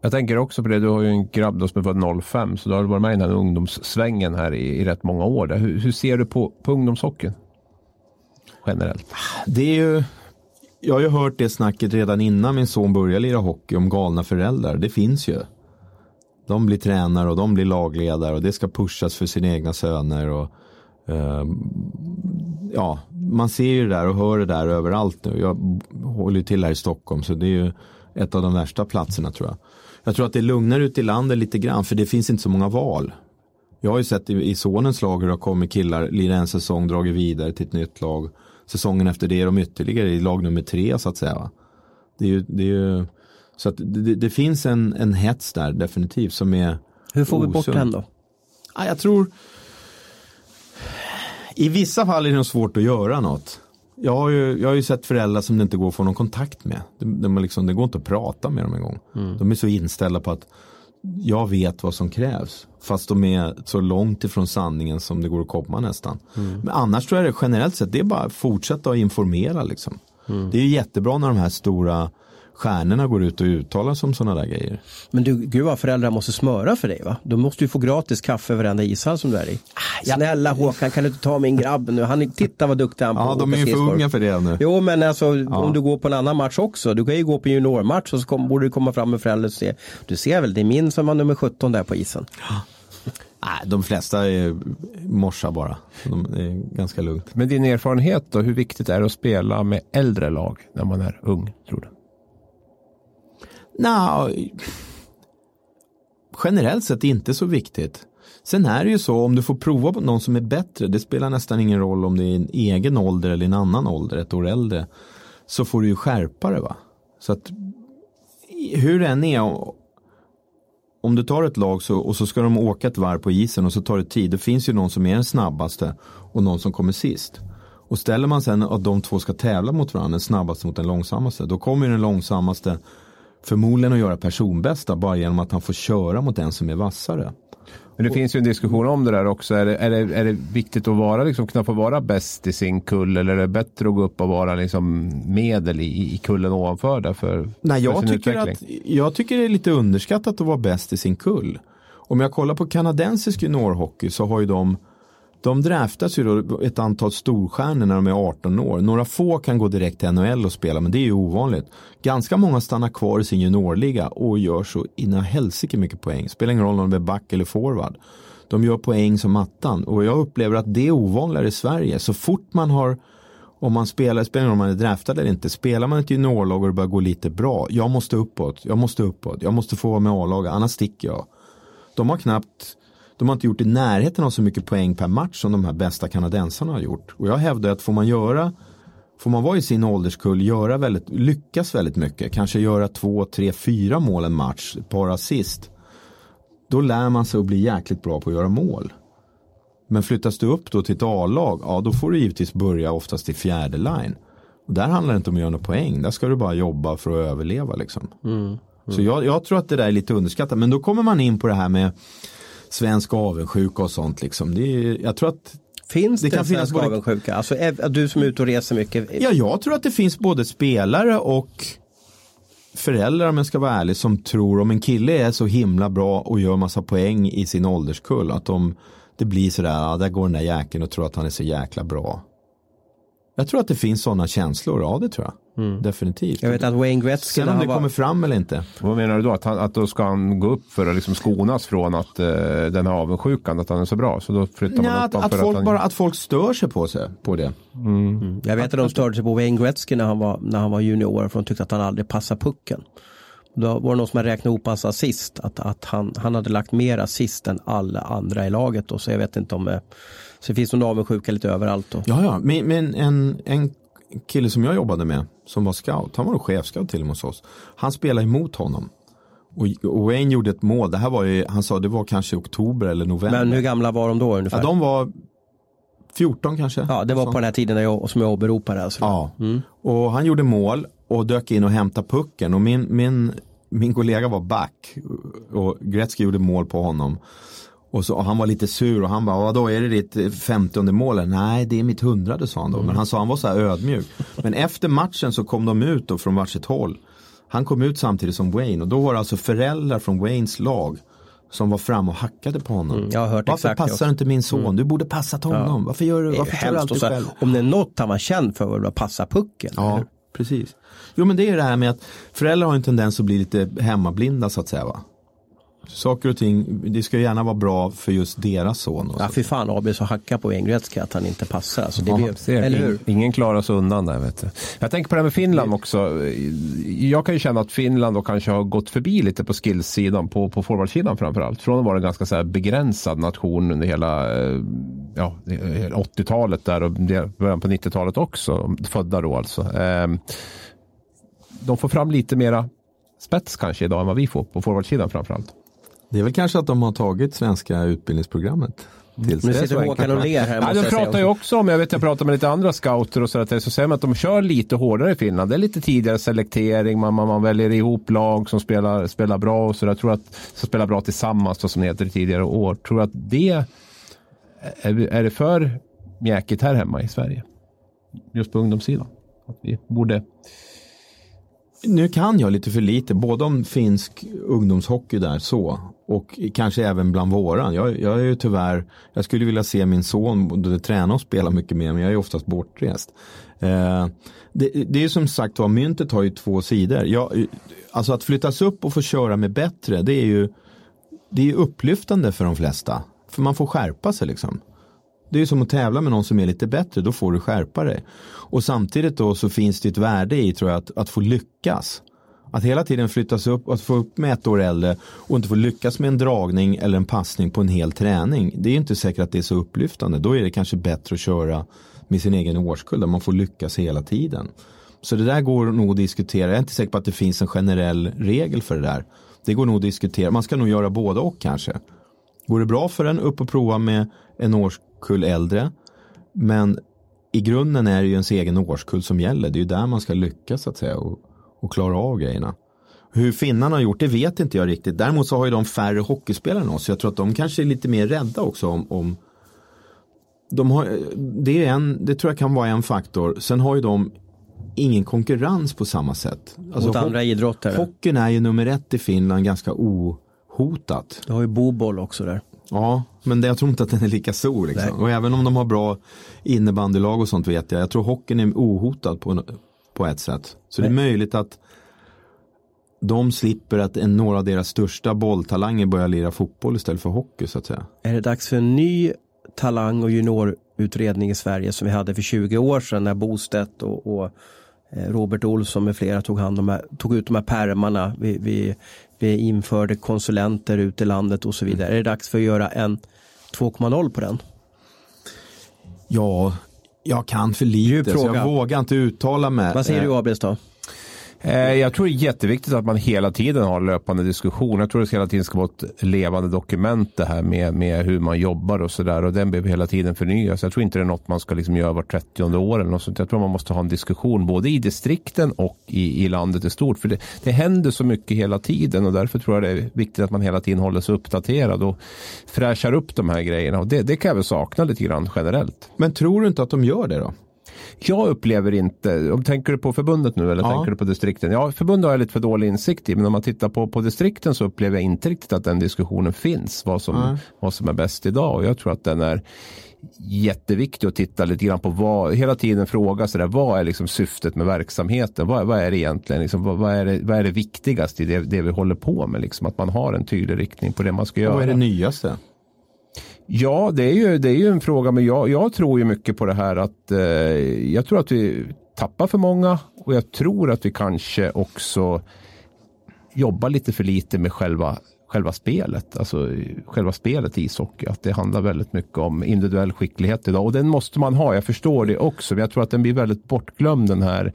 Speaker 2: Jag tänker också på det, du har ju en grabb då som är född 05 så du har varit med i den här ungdomssvängen här i, i rätt många år. Hur, hur ser du på, på ungdomshockeyn? Generellt.
Speaker 3: Det är ju, jag har ju hört det snacket redan innan min son började lira hockey om galna föräldrar. Det finns ju. De blir tränare och de blir lagledare och det ska pushas för sina egna söner. Och, ja, man ser ju det där och hör det där överallt nu. Jag håller ju till här i Stockholm så det är ju ett av de värsta platserna tror jag. Jag tror att det lugnar ut i landet lite grann för det finns inte så många val. Jag har ju sett i, i sonens lag hur det har kommit killar, lirar en säsong, dragit vidare till ett nytt lag. Säsongen efter det är de ytterligare i lag nummer tre så att säga. Det är ju, det är ju, så att det, det finns en, en hets där definitivt som är
Speaker 1: Hur får vi bort
Speaker 3: osund.
Speaker 1: den då?
Speaker 3: Ja, jag tror i vissa fall är det nog svårt att göra något. Jag har, ju, jag har ju sett föräldrar som det inte går att få någon kontakt med. De, de liksom, det går inte att prata med dem en gång. De är så inställda på att jag vet vad som krävs. Fast de är så långt ifrån sanningen som det går att komma nästan. Men annars tror jag det generellt sett, det är bara att fortsätta att informera liksom. Det är ju jättebra när de här stora stjärnorna går ut och uttalar sig om sådana där grejer.
Speaker 1: Men du, gud vad föräldrar måste smöra för dig va? Du måste ju få gratis kaffe varenda ishall som du är i.
Speaker 3: Ah,
Speaker 1: Snälla Håkan, kan du inte ta min grabb nu? Han, titta vad duktig han är på
Speaker 3: Ja, de är ju för unga för det nu.
Speaker 1: Jo men alltså om du går på en annan match också. Du kan ju gå på en juniormatch och så kom, borde du komma fram med föräldrar och se. Du ser väl, det är min som var nummer 17 där på isen.
Speaker 3: Nej, de flesta är morsar bara. De är ganska lugnt.
Speaker 2: Med din erfarenhet då, hur viktigt är det att spela med äldre lag när man är ung, tror du?
Speaker 3: Nja. generellt sett inte så viktigt. Sen är det ju så om du får prova på någon som är bättre. Det spelar nästan ingen roll om det är en egen ålder eller en annan ålder, ett år äldre. Så får du ju skärpa det va. Så att hur det än är. Om du tar ett lag så, och så ska de åka ett varv på isen och så tar det tid. Det finns ju någon som är den snabbaste och någon som kommer sist. Och ställer man sen att de två ska tävla mot varandra, den snabbaste mot den långsammaste. Då kommer ju den långsammaste förmodligen att göra personbästa bara genom att han får köra mot den som är vassare.
Speaker 2: Men det finns ju en diskussion om det där också. Är det, är det, är det viktigt att vara, liksom, kunna få vara bäst i sin kull eller är det bättre att gå upp och vara liksom, medel i, i kullen ovanför där för,
Speaker 3: Nej,
Speaker 2: för
Speaker 3: jag
Speaker 2: sin
Speaker 3: tycker,
Speaker 2: utveckling?
Speaker 3: att, jag tycker det är lite underskattat att vara bäst i sin kull. Om jag kollar på kanadensisk juniorhockey så har ju de de draftas ju då ett antal storstjärnor när de är 18 år. Några få kan gå direkt till NHL och spela men det är ju ovanligt. Ganska många stannar kvar i sin juniorliga och gör så inna helsike mycket poäng. Spelar ingen roll om de är back eller forward. De gör poäng som attan och jag upplever att det är ovanligare i Sverige. Så fort man har om man spelar, spelar ingen roll om man är draftad eller inte, spelar man ett juniorlag och det börjar gå lite bra, jag måste uppåt, jag måste uppåt, jag måste få vara med A-laget, annars sticker jag. De har knappt, de har inte gjort i närheten av så mycket poäng per match som de här bästa kanadensarna har gjort. Och jag hävdar att får man göra, får man vara i sin ålderskull, göra väldigt, lyckas väldigt mycket, kanske göra två, tre, fyra mål en match, ett par assist. Då lär man sig att bli jäkligt bra på att göra mål. Men flyttas du upp då till ett A-lag, ja då får du givetvis börja oftast i fjärde line. Och där handlar det inte om att göra några poäng, där ska du bara jobba för att överleva liksom. Så jag, jag tror att det där är lite underskattat, men då kommer man in på det här med svensk avundsjuka och sånt liksom. Det är, jag tror att
Speaker 1: Finns det,
Speaker 3: Det kan finnas både-
Speaker 1: avundsjuka? Alltså du som är ute och reser mycket.
Speaker 3: Ja, jag tror att det finns både spelare och föräldrar om jag ska vara ärlig som tror om en kille är så himla bra och gör massa poäng i sin ålderskull att de, det blir sådär, ja, där går den där jäkeln och tror att han är så jäkla bra. Jag tror att det finns sådana känslor, ja det tror jag. Definitivt.
Speaker 1: Jag vet att Wayne Gretzky
Speaker 3: Sen om det
Speaker 1: var,
Speaker 3: kommer fram eller inte.
Speaker 2: Vad menar du då? Att, han, att då ska han gå upp för att liksom skonas från att eh, den här avundsjukan, att han är så bra? Så då flyttar
Speaker 3: Ja,
Speaker 2: man upp
Speaker 3: att, att,
Speaker 2: för
Speaker 3: folk
Speaker 2: att han...
Speaker 3: bara, att folk stör sig på, sig, på det.
Speaker 1: jag vet att de störde sig på Wayne Gretzky när han var, när han var junior för de tyckte att han aldrig passade pucken. Då var det någon som hade räknat ihop hans assist, att, att han, han hade lagt mer assist än alla andra i laget. Då, så jag vet inte om, eh, så det finns någon avundsjuka lite överallt. Då.
Speaker 3: Ja, ja, men, men en, en, kille som jag jobbade med som var scout, han var chefscout till och med hos oss. Han spelade emot honom. Och, Wayne gjorde ett mål, det här var ju, han sa det var kanske oktober eller november.
Speaker 1: Men hur gamla var de då ungefär?
Speaker 3: ja, de var 14 kanske.
Speaker 1: Ja, det var
Speaker 3: Så.
Speaker 1: på den här tiden jag, som jag åberopade. Alltså.
Speaker 3: Ja, och han gjorde mål och dök in och hämtade pucken och min, min, min kollega var back och Gretzky gjorde mål på honom. Och, så, och han var lite sur och han bara, vadå är det ditt femtionde mål? Nej, det är mitt hundrade sa han då. Men han sa han var så här ödmjuk. Men efter matchen så kom de ut då från varsitt håll. Han kom ut samtidigt som Wayne och då var det alltså föräldrar från Waynes lag som var fram och hackade på honom.
Speaker 1: Mm, jag har hört
Speaker 3: Varför passar inte min son? Du borde passat honom. Varför gör du, varför tar du alltid själv?
Speaker 1: om det är något han var känd för var det att passa pucken.
Speaker 3: Ja, precis. Jo men det är det här med att föräldrar har en tendens att bli lite hemmablinda så att säga. Va? Saker och ting, det ska gärna vara bra för just deras son. Och
Speaker 1: Ja,
Speaker 3: så.
Speaker 1: fy fan AB så hacka på Wayne Gretzky att han inte passar. Alltså, det
Speaker 2: Ja,
Speaker 1: blir,
Speaker 2: ser,
Speaker 1: eller hur?
Speaker 2: ing- Ingen klarar sig undan där. Vet du. Jag tänker på det här med Finland också. Jag kan ju känna att Finland då kanske har gått förbi lite på skillsidan, på, på forwardsidan framförallt. Från att vara en ganska så här begränsad nation under hela eh, ja, 80-talet där och början på 90-talet också. Födda då alltså. Ehm, De får fram lite mera spets kanske idag än vad vi får på forwardsidan framförallt.
Speaker 3: Det är väl kanske att de har tagit svenska utbildningsprogrammet. Sig.
Speaker 1: Nu sitter Håkan och ler här.
Speaker 2: Ja, de pratar ju
Speaker 1: också.
Speaker 2: om, jag vet jag pratar med lite andra scouter och så, att det, så säger man att de kör lite hårdare i Finland. Det är lite tidigare selektering, man, man, man väljer ihop lag som spelar, spelar bra och så där. Jag tror att som spelar bra tillsammans då, som det heter i tidigare år. Tror att det är, är det för mjäkigt här hemma i Sverige? Just på ungdomssidan. Att vi borde
Speaker 3: nu kan jag lite för lite, både om finsk ungdomshockey där så och kanske även bland våran. Jag, jag är ju tyvärr, jag skulle vilja se min son både träna och spela mycket mer men jag är oftast bortrest. Eh, det, det är som sagt var, myntet har ju två sidor. Jag, alltså att flyttas upp och få köra med bättre det är ju det är ju upplyftande för de flesta. För man får skärpa sig liksom. Det är ju som att tävla med någon som är lite bättre, då får du skärpa dig. Och samtidigt då så finns det ett värde i tror jag att, att få lyckas. Att hela tiden flyttas upp och att få upp med ett år äldre och inte få lyckas med en dragning eller en passning på en hel träning. Det är inte säkert att det är så upplyftande. Då är det kanske bättre att köra med sin egen årskull där man får lyckas hela tiden. Så det där går nog att diskutera. Jag är inte säker på att det finns en generell regel för det där. Det går nog att diskutera. Man ska nog göra båda och kanske. Går det bra för en upp och prova med en årskull äldre. Men i grunden är det ju ens egen årskull som gäller. Det är ju där man ska lyckas så att säga och, och klara av grejerna. Hur finnarna har gjort det vet inte jag riktigt. Däremot så har ju de färre hockeyspelare än oss. Jag tror att de kanske är lite mer rädda också om, om de har, det, är en, det tror jag kan vara en faktor. Sen har ju de ingen konkurrens på samma sätt. Alltså,
Speaker 1: Mot andra idrottare.
Speaker 3: Hockeyn är ju nummer ett i Finland ganska ohotat.
Speaker 1: Du har ju boboll också där.
Speaker 3: Ja, men det, jag tror inte att den är lika stor. Liksom. Och även om de har bra innebandylag och sånt vet jag. Jag tror hockeyn är ohotad på, på ett sätt. Så det är möjligt att de slipper att en, några av deras största bolltalanger börjar lira fotboll istället för hockey så att säga.
Speaker 1: Är det dags för en ny talang och juniorutredning i Sverige som vi hade för 20 år sedan när Bostedt och, och eh, Robert Olsson med flera tog, hand om, tog ut de här pärmarna. Vi, vi, vi införde konsulenter ut i landet och så vidare. Är det dags för att göra en 2.0 på den?
Speaker 3: Ja, jag kan för lite så jag vågar inte uttala mig.
Speaker 1: Vad säger
Speaker 3: Eh,
Speaker 1: du Abels då?
Speaker 2: Eh, jag tror det är jätteviktigt att man hela tiden har löpande diskussion. Jag tror det hela tiden ska vara ett levande dokument det här med, med hur man jobbar och sådär. Och den behöver hela tiden förnyas. Jag tror inte det är något man ska liksom göra var 30 år eller något sånt. Jag tror man måste ha en diskussion både i distrikten och i, i landet i stort. För det, det händer så mycket hela tiden och därför tror jag det är viktigt att man hela tiden håller sig uppdaterad och fräschar upp de här grejerna. Och det, det kan jag väl sakna lite grann generellt.
Speaker 3: Men tror du inte att de gör det då?
Speaker 2: Jag upplever inte, om tänker du på förbundet nu eller
Speaker 3: Ja.
Speaker 2: tänker du på distrikten? Ja, förbundet har jag lite för dålig insikt i, men om man tittar på, på distrikten så upplever jag inte riktigt att den diskussionen finns, vad som,
Speaker 3: Nej.
Speaker 2: vad som är bäst idag. Och jag tror att den är jätteviktig att titta lite grann på vad, hela tiden fråga sig där, vad är liksom syftet med verksamheten? Vad, vad är det egentligen, liksom, vad, vad, är det, vad är det viktigaste i det, det vi håller på med? Liksom, att man har en tydlig riktning på det man ska göra.
Speaker 3: Vad är det nyaste?
Speaker 2: Ja, det är ju, det är ju en fråga, men jag, jag tror ju mycket på det här att eh, jag tror att vi tappar för många och jag tror att vi kanske också jobbar lite för lite med själva själva spelet, alltså själva spelet i ishockey. Att det handlar väldigt mycket om individuell skicklighet idag och den måste man ha. Jag förstår det också, men jag tror att den blir väldigt bortglömd den här.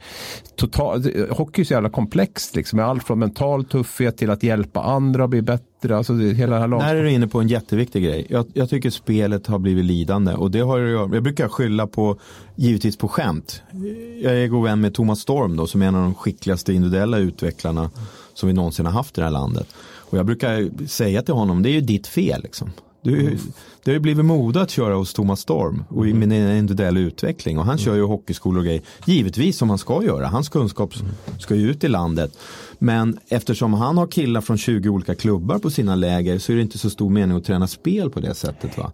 Speaker 2: Total, hockey är så jävla komplext, liksom, med allt från mental tuffhet till att hjälpa andra att bli bättre. Alltså det, hela här
Speaker 3: Där är du inne på en jätteviktig grej. Jag, jag tycker spelet har blivit lidande och det har jag, jag brukar skylla på, givetvis på skämt. Jag är god vän med Thomas Storm då, som är en av de skickligaste individuella utvecklarna som vi någonsin har haft i det här landet. Och jag brukar säga till honom, det är ju ditt fel. Liksom. Du, det har ju blivit mode att köra hos Thomas Storm och i min individuell utveckling. Och han kör ju hockeyskolor och grejer. Givetvis som han ska göra. Hans kunskap ska ju ut i landet. Men eftersom han har killar från 20 olika klubbar på sina läger så är det inte så stor mening att träna spel på det sättet. Va?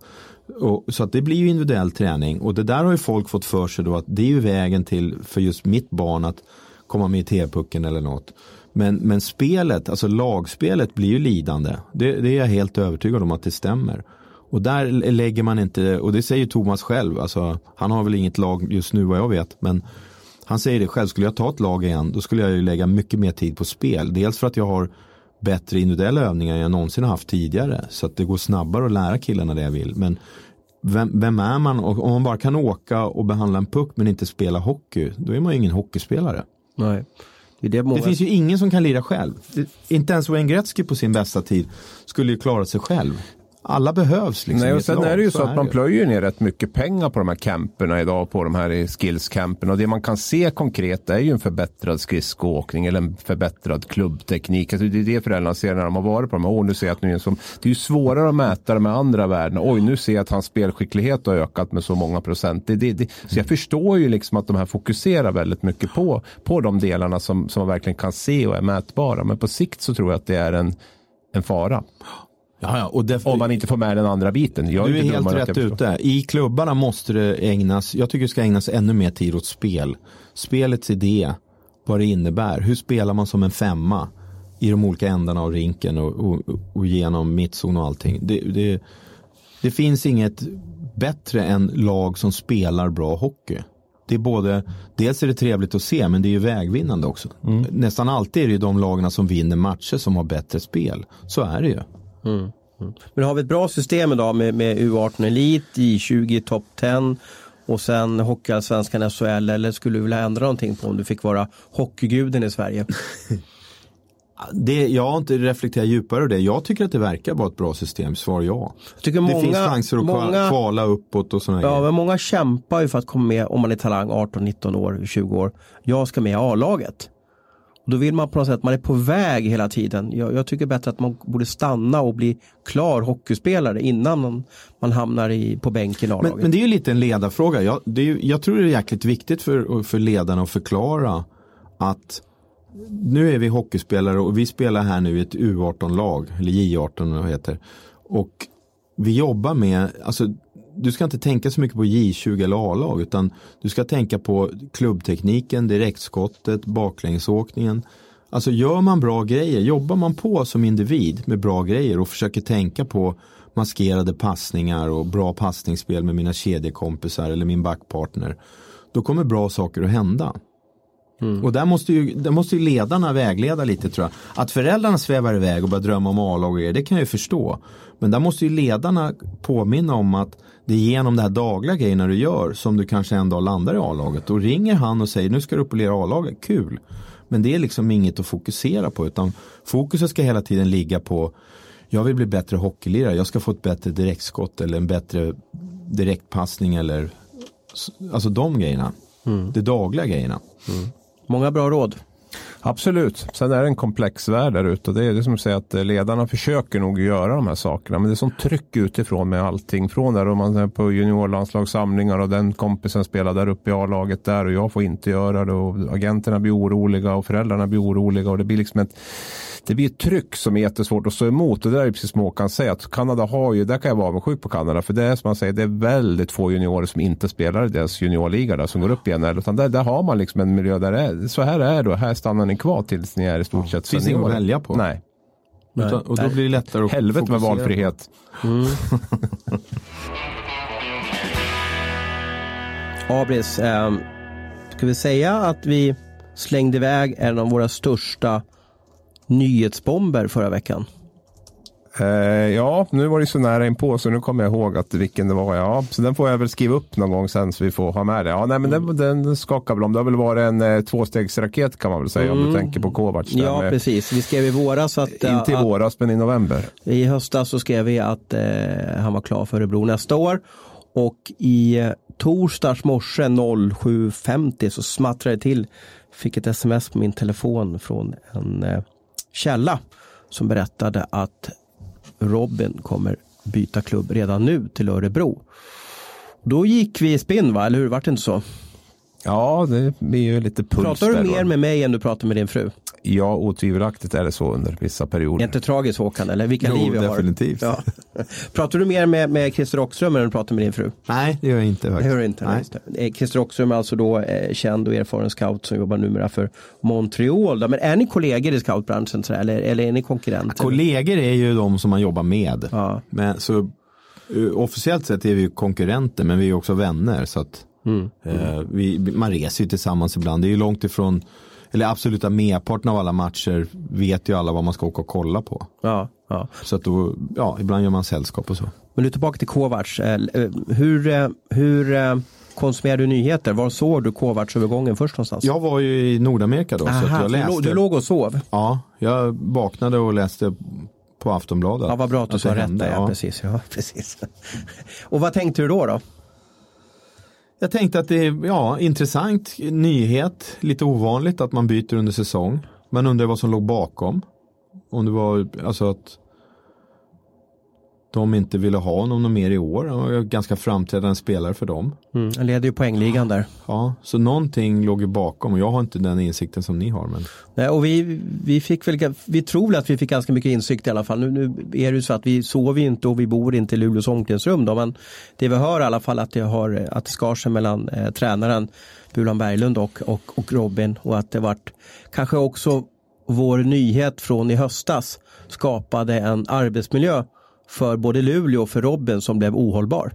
Speaker 3: Och, så att det blir ju individuell träning. Och det där har ju folk fått för sig då att det är ju vägen till för just mitt barn att komma med i TV-pucken eller något. Men, men spelet, alltså lagspelet blir ju lidande. Det, det, är jag helt övertygad om att det stämmer. Och där lägger man inte, och det säger Thomas själv, alltså, han har väl inget lag just nu vad jag vet, men han säger det själv, skulle jag ta ett lag igen då skulle jag ju lägga mycket mer tid på spel. Dels för att jag har bättre individuella övningar än jag någonsin har haft tidigare. Så att det går snabbare att lära killarna det jag vill. Men vem, vem är man? Och om man bara kan åka och behandla en puck men inte spela hockey, då är man ju ingen hockeyspelare.
Speaker 1: Nej. Det, det, många...
Speaker 3: det, finns ju ingen som kan lira själv. Inte ens Wayne Gretzky på sin bästa tid skulle ju klara sig själv alla behövs. Liksom
Speaker 2: Nej, och sen är det ju så, så att man plöjer ner rätt mycket pengar på de här camperna idag, på de här skillscamperna. Och det man kan se konkret är ju en förbättrad skridskoåkning eller en förbättrad klubbteknik. Alltså det är det föräldrarna ser när de har varit på de här. Åh, nu ser jag att nu är som, det är ju svårare att mäta de andra värdena. Oj, nu ser jag att hans spelskicklighet har ökat med så många procent. Det, det, det. Så jag förstår ju liksom att de här fokuserar väldigt mycket på, på de delarna som, som man verkligen kan se och är mätbara. Men på sikt så tror jag att det är en, en fara.
Speaker 3: Ja, ja, och
Speaker 2: därför, Om man inte får med den andra biten.
Speaker 3: Jag du är, är helt rätt ute. I klubbarna måste det ägnas, jag tycker det ska ägnas ännu mer tid åt spel. Spelets idé, vad det innebär. Hur spelar man som en femma i de olika ändarna av rinken och, och, och genom mittzon och allting. Det, det, det finns inget bättre än lag som spelar bra hockey. Det är både, dels är det trevligt att se men det är ju vägvinnande också. Mm. Nästan alltid är det ju de lagarna som vinner matcher som har bättre spel. Så är det ju. Mm.
Speaker 1: Mm. Men har vi ett bra system idag med, med U18 Elit, J20 Top 10 och sen Hockeyallsvenskan SHL eller skulle du vilja ändra någonting på om du fick vara hockeyguden i Sverige?
Speaker 3: Det, jag har inte reflekterat djupare över det. Jag tycker att det verkar vara ett bra system. Svar ja.
Speaker 1: det
Speaker 3: många, finns chanser att många, kvala uppåt och sådana
Speaker 1: Ja,
Speaker 3: grejer.
Speaker 1: men många kämpar ju för att komma med om man är talang 18, 19 år, 20 år. Jag ska med i A-laget. Då vill man på något sätt, man är på väg hela tiden. Jag, jag, tycker bättre att man borde stanna och bli klar hockeyspelare innan man, man hamnar i, på bänken i
Speaker 3: A-laget. Men, men, det är ju lite en ledarfråga. Jag, det är, jag tror det är jäkligt viktigt för, för ledarna att förklara att nu är vi hockeyspelare och vi spelar här nu i ett U18-lag, eller J18 vad heter. Och vi jobbar med, alltså du ska inte tänka så mycket på J20 eller A-lag utan du ska tänka på klubbtekniken, direktskottet, baklängsåkningen. Alltså gör man bra grejer, jobbar man på som individ med bra grejer och försöker tänka på maskerade passningar och bra passningsspel med mina kedjekompisar eller min backpartner. Då kommer bra saker att hända. Mm. Och där måste, ju, där måste ju ledarna vägleda lite tror jag. Att föräldrarna svävar iväg och börjar drömma om A-lag och grejer, det kan jag ju förstå. Men där måste ju ledarna påminna om att det är genom de här dagliga grejerna du gör som du kanske en dag landar i A-laget. Och ringer han och säger nu ska du upp och lira A-laget, kul. Men det är liksom inget att fokusera på utan fokuset ska hela tiden ligga på jag vill bli bättre hockeylirare, jag ska få ett bättre direktskott eller en bättre direktpassning eller alltså de grejerna. Mm. De dagliga grejerna. Mm.
Speaker 1: Många bra råd.
Speaker 2: Absolut. Sen är det en komplex värld där ute. Det är det som att säga att ledarna försöker nog göra de här sakerna. Men det är sånt tryck utifrån med allting. Från där om man är på juniorlandslagssamlingar och den kompisen spelar där uppe i A-laget där och jag får inte göra det. Och agenterna blir oroliga och föräldrarna blir oroliga. Och det blir liksom ett det blir ett tryck som är jättesvårt att stå emot. Och det där är precis som Håkan säger. Att Kanada har ju, där kan jag vara avundsjuk på Kanada. För det är som man säger, det är väldigt få juniorer som inte spelar i deras juniorliga där, som går upp i NHL. Utan där, där har man liksom en miljö där det är, så här är det och här stannar ni kvar tills ni är i stort sett
Speaker 3: Det finns inget att välja på.
Speaker 2: Nej.
Speaker 3: Utan, och då blir det lättare att
Speaker 2: Helvete med valfrihet. Mm.
Speaker 1: Abris, eh, ska vi säga att vi slängde iväg en av våra största nyhetsbomber förra veckan.
Speaker 2: Eh, ja, nu var det så nära inpå så nu kommer jag ihåg att vilken det var. Ja, så den får jag väl skriva upp någon gång sen så vi får ha med det. Ja, nej, men den, den skakar väl om. Det har väl varit en eh, tvåstegsraket kan man väl säga om du tänker på Kovacs.
Speaker 1: Ja,
Speaker 2: med-
Speaker 1: precis. Vi skrev i våras att, eh,
Speaker 2: Inte i
Speaker 1: att
Speaker 2: våras men i november.
Speaker 1: i höstas så skrev vi att eh, han var klar för Örebro nästa år. Och i eh, torsdags morse 07.50 så smattrade det till. Fick ett sms på min telefon från en eh, källa som berättade att Robin kommer byta klubb redan nu till Örebro. Då gick vi i spinn va, eller hur? Vart det inte så?
Speaker 2: Ja, det blir ju lite puls
Speaker 1: Pratar du mer med mig än du pratar med din fru?
Speaker 2: Ja, otvivelaktigt är det så under vissa
Speaker 1: Är
Speaker 2: perioder.
Speaker 1: inte tragiskt Håkan, eller vilka
Speaker 3: Jo,
Speaker 1: liv vi har?
Speaker 3: definitivt.
Speaker 1: Ja. Pratar du mer med, med Christer Rockström än du pratar med din fru?
Speaker 3: Nej, det gör jag inte
Speaker 1: Det
Speaker 3: faktiskt.
Speaker 1: gör du inte.
Speaker 3: Nej.
Speaker 1: Det. Eh, Christer Rockström är alltså då eh, känd och erfaren scout som jobbar numera för Montreal. Då. Men är ni kollegor i scoutbranschen sådär, eller, eller är ni konkurrenter?
Speaker 3: Kollegor är ju de som man jobbar med.
Speaker 1: Ja.
Speaker 3: Men, så, eh, officiellt sett är vi ju konkurrenter men vi är också vänner. Så att,
Speaker 1: Mm.
Speaker 3: eh, vi, man reser ju tillsammans ibland. Det är ju långt ifrån, eller absoluta merparten av alla matcher vet ju alla vad man ska åka och kolla på.
Speaker 1: Ja, ja.
Speaker 3: Så att då, ja, ibland gör man sällskap och så.
Speaker 1: Men nu tillbaka till Kovacs. Eh, eh, Hur, eh, hur konsumerar du nyheter? Var såg du Kovacs-övergången först någonstans?
Speaker 3: Jag var ju i Nordamerika då.
Speaker 1: Aha,
Speaker 3: jag
Speaker 1: så du,
Speaker 3: läste.
Speaker 1: du låg och sov?
Speaker 3: Ja, jag vaknade och läste på Aftonbladet.
Speaker 1: Ja, vad bra att du sa
Speaker 3: det
Speaker 1: rätt där. Ja, precis, ja, precis. och vad tänkte du då? då?
Speaker 3: Jag tänkte att det är ja, intressant nyhet, lite ovanligt att man byter under säsong. Man undrar vad som låg bakom. Om det var alltså att de inte ville ha honom någon mer i år. Han var ganska framträdande spelare för dem.
Speaker 1: Mm, han leder ju poängligan där.
Speaker 3: Ja, så någonting låg ju bakom och jag har inte den insikten som ni har. Men...
Speaker 1: Nej, och vi, vi, fick väl, vi tror väl att vi fick ganska mycket insikt i alla fall. Nu, nu är det ju så att vi sover inte och vi bor inte i Luleås omklädningsrum. Då, men det vi hör i alla fall att det, har, att det skar sig mellan eh, tränaren Bulan Berglund och, och, och Robin och att det vart kanske också vår nyhet från i höstas skapade en arbetsmiljö för både Luleå och för Robin som blev ohållbar.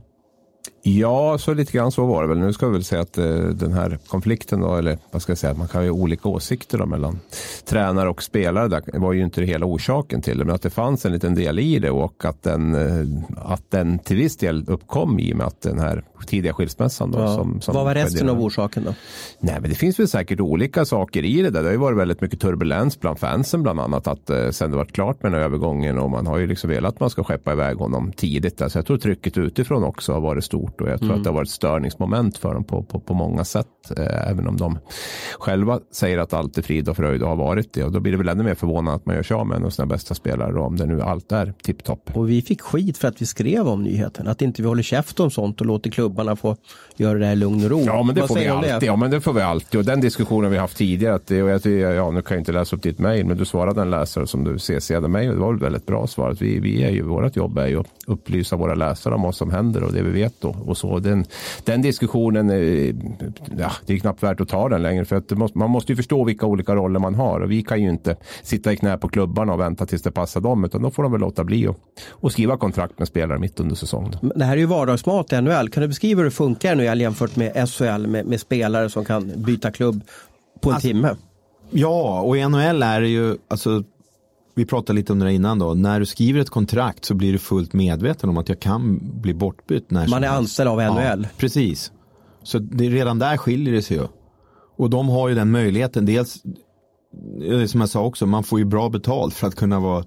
Speaker 2: Ja, så lite grann så var det väl. Nu ska vi väl säga att eh, den här konflikten då, eller vad ska jag säga, man kan ju ha olika åsikter då mellan tränare och spelare. Det var ju inte det hela orsaken till det, men att det fanns en liten del i det och att den, eh, att den till viss del uppkom i och med att den här tidiga skilsmässan. Då,
Speaker 1: Ja.
Speaker 2: som, som
Speaker 1: Vad var resten av orsaken då?
Speaker 2: Nej, men det finns väl säkert olika saker i det där. Det har ju varit väldigt mycket turbulens bland fansen bland annat. Att eh, sen det varit klart med den här övergången och man har ju liksom velat att man ska skeppa iväg honom tidigt. Där. Så jag tror trycket utifrån också har varit stort och jag tror
Speaker 1: Mm.
Speaker 2: att det har varit ett störningsmoment för dem på, på, på många sätt. Eh, även om de själva säger att allt är frid och fröjd och har varit det. Och då blir det väl ännu mer förvånande att man gör sig av med en av sina bästa spelare om det nu allt är tipptopp.
Speaker 1: Och vi fick skit för att vi skrev om nyheten. Att inte vi håller käft om sånt och låter klubbarna få göra det här i lugn och ro.
Speaker 2: Ja men det
Speaker 1: Vad
Speaker 2: får vi
Speaker 1: det?
Speaker 2: alltid. Ja men det får vi alltid. Och den diskussionen vi haft tidigare. Att och jag, ja, nu kan jag inte läsa upp ditt mejl men du svarade en läsare som du CC'ade mig. och Det var ett väldigt bra svar. Att vi, vi är ju, vårt jobb är ju att upplysa våra läsare om vad som händer och det vi vet då. Och så. Den, den diskussionen, eh, ja, det är knappt värt att ta den längre. För att måste, man måste ju förstå vilka olika roller man har. Och vi kan ju inte sitta i knä på klubbarna och vänta tills det passar dem. Utan då får de väl låta bli och, och skriva kontrakt med spelare mitt under säsongen.
Speaker 1: Det här är ju vardagsmat i NHL. Kan du beskriva hur det funkar NHL jämfört med SHL med, med spelare som kan byta klubb på en
Speaker 3: Alltså-
Speaker 1: timme?
Speaker 3: Ja, och i NHL är det ju, alltså, vi pratade lite om det innan då, när du skriver ett kontrakt så blir du fullt medveten om att jag kan bli bortbytt när
Speaker 1: Man är
Speaker 3: helst.
Speaker 1: anställd av NHL.
Speaker 3: Ja, precis. Så det, redan där skiljer det sig ju. Och de har ju den möjligheten, dels, som jag sa också, man får ju bra betalt för att kunna vara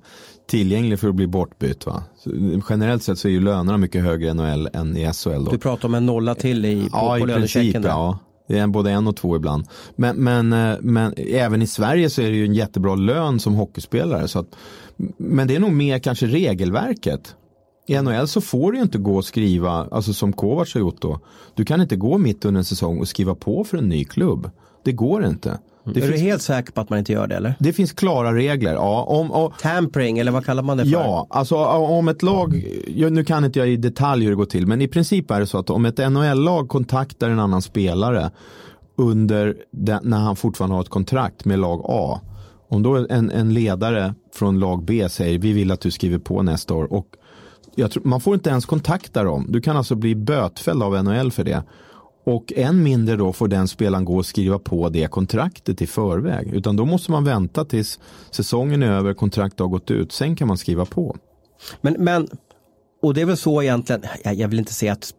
Speaker 3: tillgänglig för att bli bortbytt. Va? Så, generellt sett så är ju lönerna mycket högre i NHL än i SHL. Då.
Speaker 1: Du pratar om en nolla till i, på,
Speaker 3: Ja,
Speaker 1: på
Speaker 3: i princip
Speaker 1: där.
Speaker 3: ja. Det är både en och två ibland. Men, men, eh, men även i Sverige så är det ju en jättebra lön som hockeyspelare. Så att, men det är nog mer kanske regelverket. I NHL så får du inte gå och skriva, alltså som Kovacs har gjort då. Du kan inte gå mitt under en säsong och skriva på för en ny klubb. Det går inte. Det,
Speaker 1: är du
Speaker 3: finns,
Speaker 1: helt säker på att man inte gör det eller?
Speaker 3: det finns klara regler. Ja, om, om,
Speaker 1: Tampering eller vad kallar man det för?
Speaker 3: Ja, alltså om ett lag, ja, nu kan inte jag i detalj hur det går till, men i princip är det så att om ett NHL-lag kontaktar en annan spelare under den, när han fortfarande har ett kontrakt med lag A. Om då en, en ledare från lag B säger vi vill att du skriver på nästa år och jag tror, man får inte ens kontakta dem. Du kan alltså bli bötfälld av NHL för det. Och än mindre då får den spelaren gå och skriva på det kontraktet i förväg. Utan då måste man vänta tills säsongen är över, kontraktet har gått ut. Sen kan man skriva på.
Speaker 1: Men, men och det är väl så egentligen, jag, vill inte säga att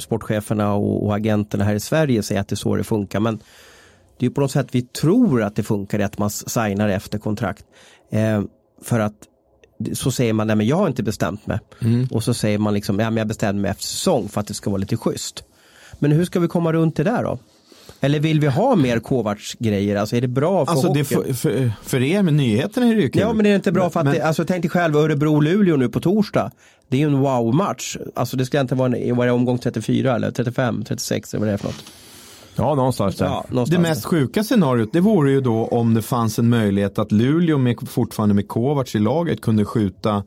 Speaker 1: sportcheferna och, och agenterna här i Sverige säger att det är så det funkar men det är ju på något sätt vi tror att det funkar att man signar efter kontrakt. Eh, för att så säger man, nej men jag har inte bestämt mig. Och så säger man liksom, ja men jag bestämde mig efter säsong för att det ska vara lite schysst. Men hur ska vi komma runt det där då? Eller vill vi ha mer Kovacs grejer? Alltså är det bra för
Speaker 3: Alltså det
Speaker 1: hockeyn?
Speaker 3: för, för, för er med nyheterna är det ju kul.
Speaker 1: Ja men är det inte bra för att,
Speaker 3: Men-
Speaker 1: det, alltså tänk dig själv Örebro-Luleå nu på torsdag. Det är ju en wow-match. Alltså det ska inte vara en, var det omgång 34 eller 35, 36 eller vad det är för något.
Speaker 2: Ja, någonstans där.
Speaker 1: Ja, någonstans
Speaker 3: Det mest sjuka scenariot det vore ju då om det fanns en möjlighet att Luleå med, fortfarande med Kovacs i laget kunde skjuta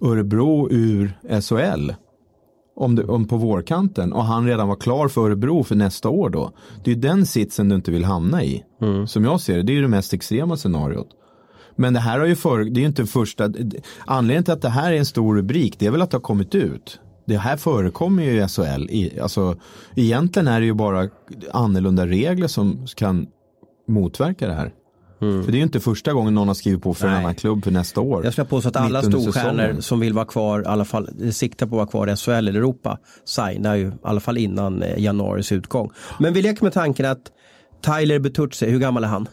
Speaker 3: Örebro ur SHL. Om, det, om på vårkanten och han redan var klar för Örebro för nästa år då. Det är ju den sitsen du inte vill hamna i. Som jag ser det, det är det mest extrema scenariot. Men det här har ju för, det är ju inte första, anledningen till att det här är en stor rubrik det är väl att det har kommit ut. Det här förekommer ju i SHL. I, alltså, egentligen är det ju bara annorlunda regler som kan motverka det här. För det är ju inte första gången någon har skrivit på för en
Speaker 1: Nej.
Speaker 3: annan klubb för nästa år.
Speaker 1: Jag skulle påstå att alla storstjärnor som vill vara kvar, i alla fall siktar på att vara kvar i SHL eller Europa, signar ju i alla fall innan eh, januaris utgång. Men vi leker med tanken att Tyler Bertuzzi, hur gammal är han?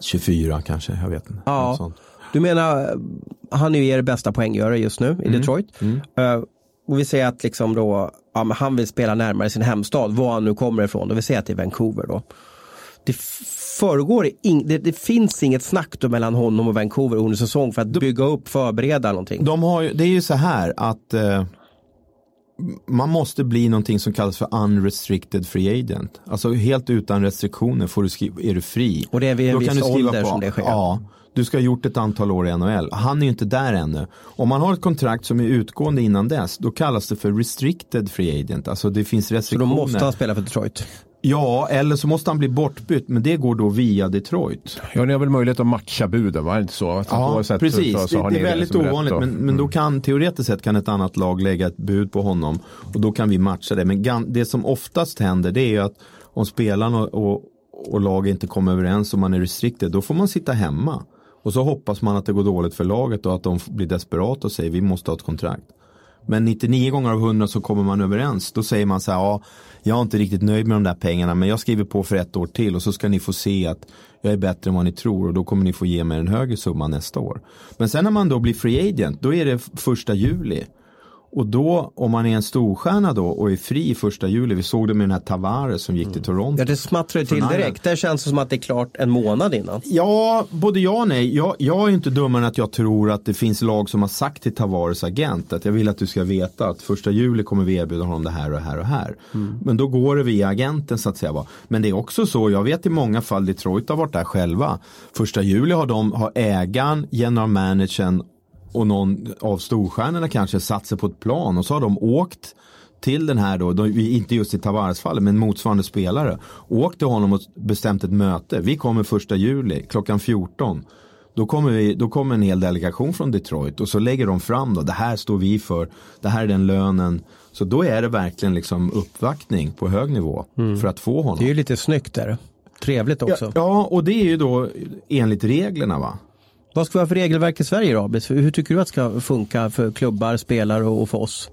Speaker 3: 24 kanske, jag vet inte.
Speaker 1: Ja, du menar, han är ju er bästa poänggörare just nu i Detroit. Eh, och vi säger att liksom då, ja, men han vill spela närmare sin hemstad, var han nu kommer ifrån. Och vi säger att det är Vancouver då. Det föregår, in, det, det finns inget snack då mellan honom och Vancouver under säsong för att bygga upp, förbereda någonting.
Speaker 3: De har, det är ju så här att eh, man måste bli någonting som kallas för unrestricted free agent. Alltså helt utan restriktioner får du skriva, är du fri.
Speaker 1: Och det är vid en viss ålder
Speaker 3: på,
Speaker 1: som det sker.
Speaker 3: Ja, du ska ha gjort ett antal år i NHL. Han är ju inte där ännu. Om man har ett kontrakt som är utgående innan dess, då kallas det för restricted free agent. Alltså det finns
Speaker 1: Så då
Speaker 3: restriktioner.
Speaker 1: måste han spela för Detroit.
Speaker 3: Ja, eller så måste han bli bortbytt, men det går då via Detroit.
Speaker 2: Ja, ni har väl möjlighet att matcha buden, var det inte så? Att
Speaker 3: Ja,
Speaker 2: oavsett
Speaker 3: precis.
Speaker 2: så- så
Speaker 3: det,
Speaker 2: har
Speaker 3: det är väldigt
Speaker 2: rätt
Speaker 3: ovanligt. Men, men då kan teoretiskt sett kan ett annat lag lägga ett bud på honom och då kan vi matcha det. Men det som oftast händer det är ju att om spelarna och, och, och lag inte kommer överens om man är restricted, då får man sitta hemma. Och så hoppas man att det går dåligt för laget och att de blir desperata och säger vi måste ha ett kontrakt. Men 99 gånger av 100 så kommer man överens. Då säger man så här, ja, jag är inte riktigt nöjd med de där pengarna men jag skriver på för ett år till och så ska ni få se att jag är bättre än vad ni tror och då kommer ni få ge mig en högre summa nästa år. Men sen när man då blir free agent, då är det första juli. Och då, om man är en storstjärna då och är fri första juli, vi såg det med den här Tavares som gick till Toronto.
Speaker 1: Ja, det smattrar ju till direkt. Där känns det som att det är klart en månad innan.
Speaker 3: Ja, både ja och nej. Jag, jag är inte dummare än att jag tror att det finns lag som har sagt till Tavares agent att jag vill att du ska veta att första juli kommer vi erbjuda honom det här och det här och här. Men då går det via agenten så att säga. va. Men det är också så, jag vet i många fall Detroit har varit där själva. Första juli har de, har ägaren, general managern och någon av storstjärnorna kanske satt sig på ett plan och så har de åkt till den här då, de, inte just i Tavares fallet, men motsvarande spelare. Åkt till honom och bestämt ett möte. Vi kommer första juli klockan 14. Då kommer, vi, då kommer en hel delegation från Detroit och så lägger de fram då, det här står vi för, det här är den lönen. Så då är det verkligen liksom uppvaktning på hög nivå för att få honom.
Speaker 1: Det är ju lite snyggt där. Trevligt också.
Speaker 3: Ja, ja, och det är ju då enligt reglerna va.
Speaker 1: Vad ska vi ha för regelverk i Sverige då? Abis? Hur tycker du att det ska funka för klubbar, spelare och och för oss?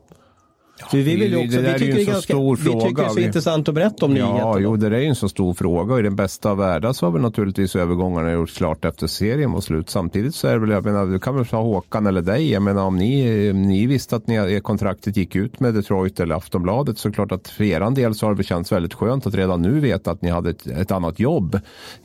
Speaker 1: För vi vill ju
Speaker 2: det-
Speaker 1: också,
Speaker 2: det där
Speaker 1: vi
Speaker 2: är ju
Speaker 1: tycker
Speaker 2: en
Speaker 1: det är
Speaker 2: så
Speaker 1: ganska,
Speaker 2: stor
Speaker 1: vi tycker det är
Speaker 2: fråga.
Speaker 1: så
Speaker 2: Vi-
Speaker 1: intressant att berätta om
Speaker 2: Ja,
Speaker 1: nyheterna.
Speaker 2: jo, det är ju en så stor fråga och i den bästa av världar så har väl naturligtvis övergångarna gjorts klart efter serien var slut. Samtidigt så är det väl, jag menar, du kan väl ta Håkan eller dig, jag menar om ni, ni visste att ni, er kontraktet gick ut med Detroit eller Aftonbladet så är det klart att för er del så har det känts väldigt skönt att redan nu veta att ni hade ett, ett annat jobb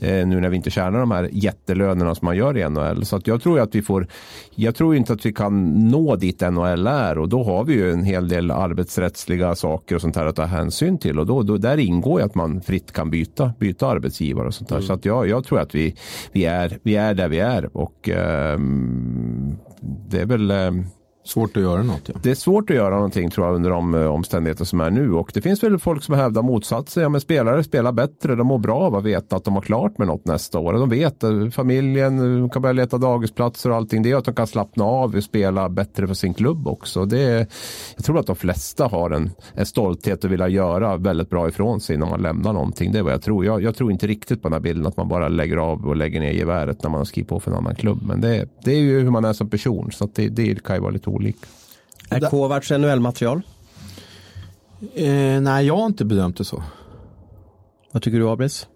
Speaker 2: eh, nu när vi inte tjänar de här jättelönerna som man gör i NHL. Så att jag tror ju att vi får, jag tror inte att vi kan nå dit NHL är och då har vi ju en hel del arbetsrättsliga saker och sånt här att ta hänsyn till. Och då, då där ingår ju att man fritt kan byta, byta arbetsgivare och sånt där. Så att jag, jag tror att vi, vi, är, vi är där vi är. Och ehm, det är väl ehm,
Speaker 3: Svårt att göra något. Ja.
Speaker 2: Det är svårt att göra någonting tror jag under de eh, omständigheter som är nu och det finns väl folk som hävdar motsatsen. Ja, men spelare spelar bättre, de mår bra av att veta att de har klart med något nästa år. De vet att familjen eh, kan börja leta dagisplatser och allting. Det gör att de kan slappna av och spela bättre för sin klubb också. Det är, jag tror att de flesta har en, en stolthet och vilja göra väldigt bra ifrån sig när man lämnar någonting. Det är vad jag tror. Jag, jag tror inte riktigt på den här bilden att man bara lägger av och lägger ner geväret när man har skrivit på för en annan klubb. Men det, det är ju hur man är som person så att det, det kan ju vara lite olika.
Speaker 1: Är Kovacs NHL-material?
Speaker 3: Eh, nej, jag har inte bedömt det så.
Speaker 1: Vad tycker du Abris?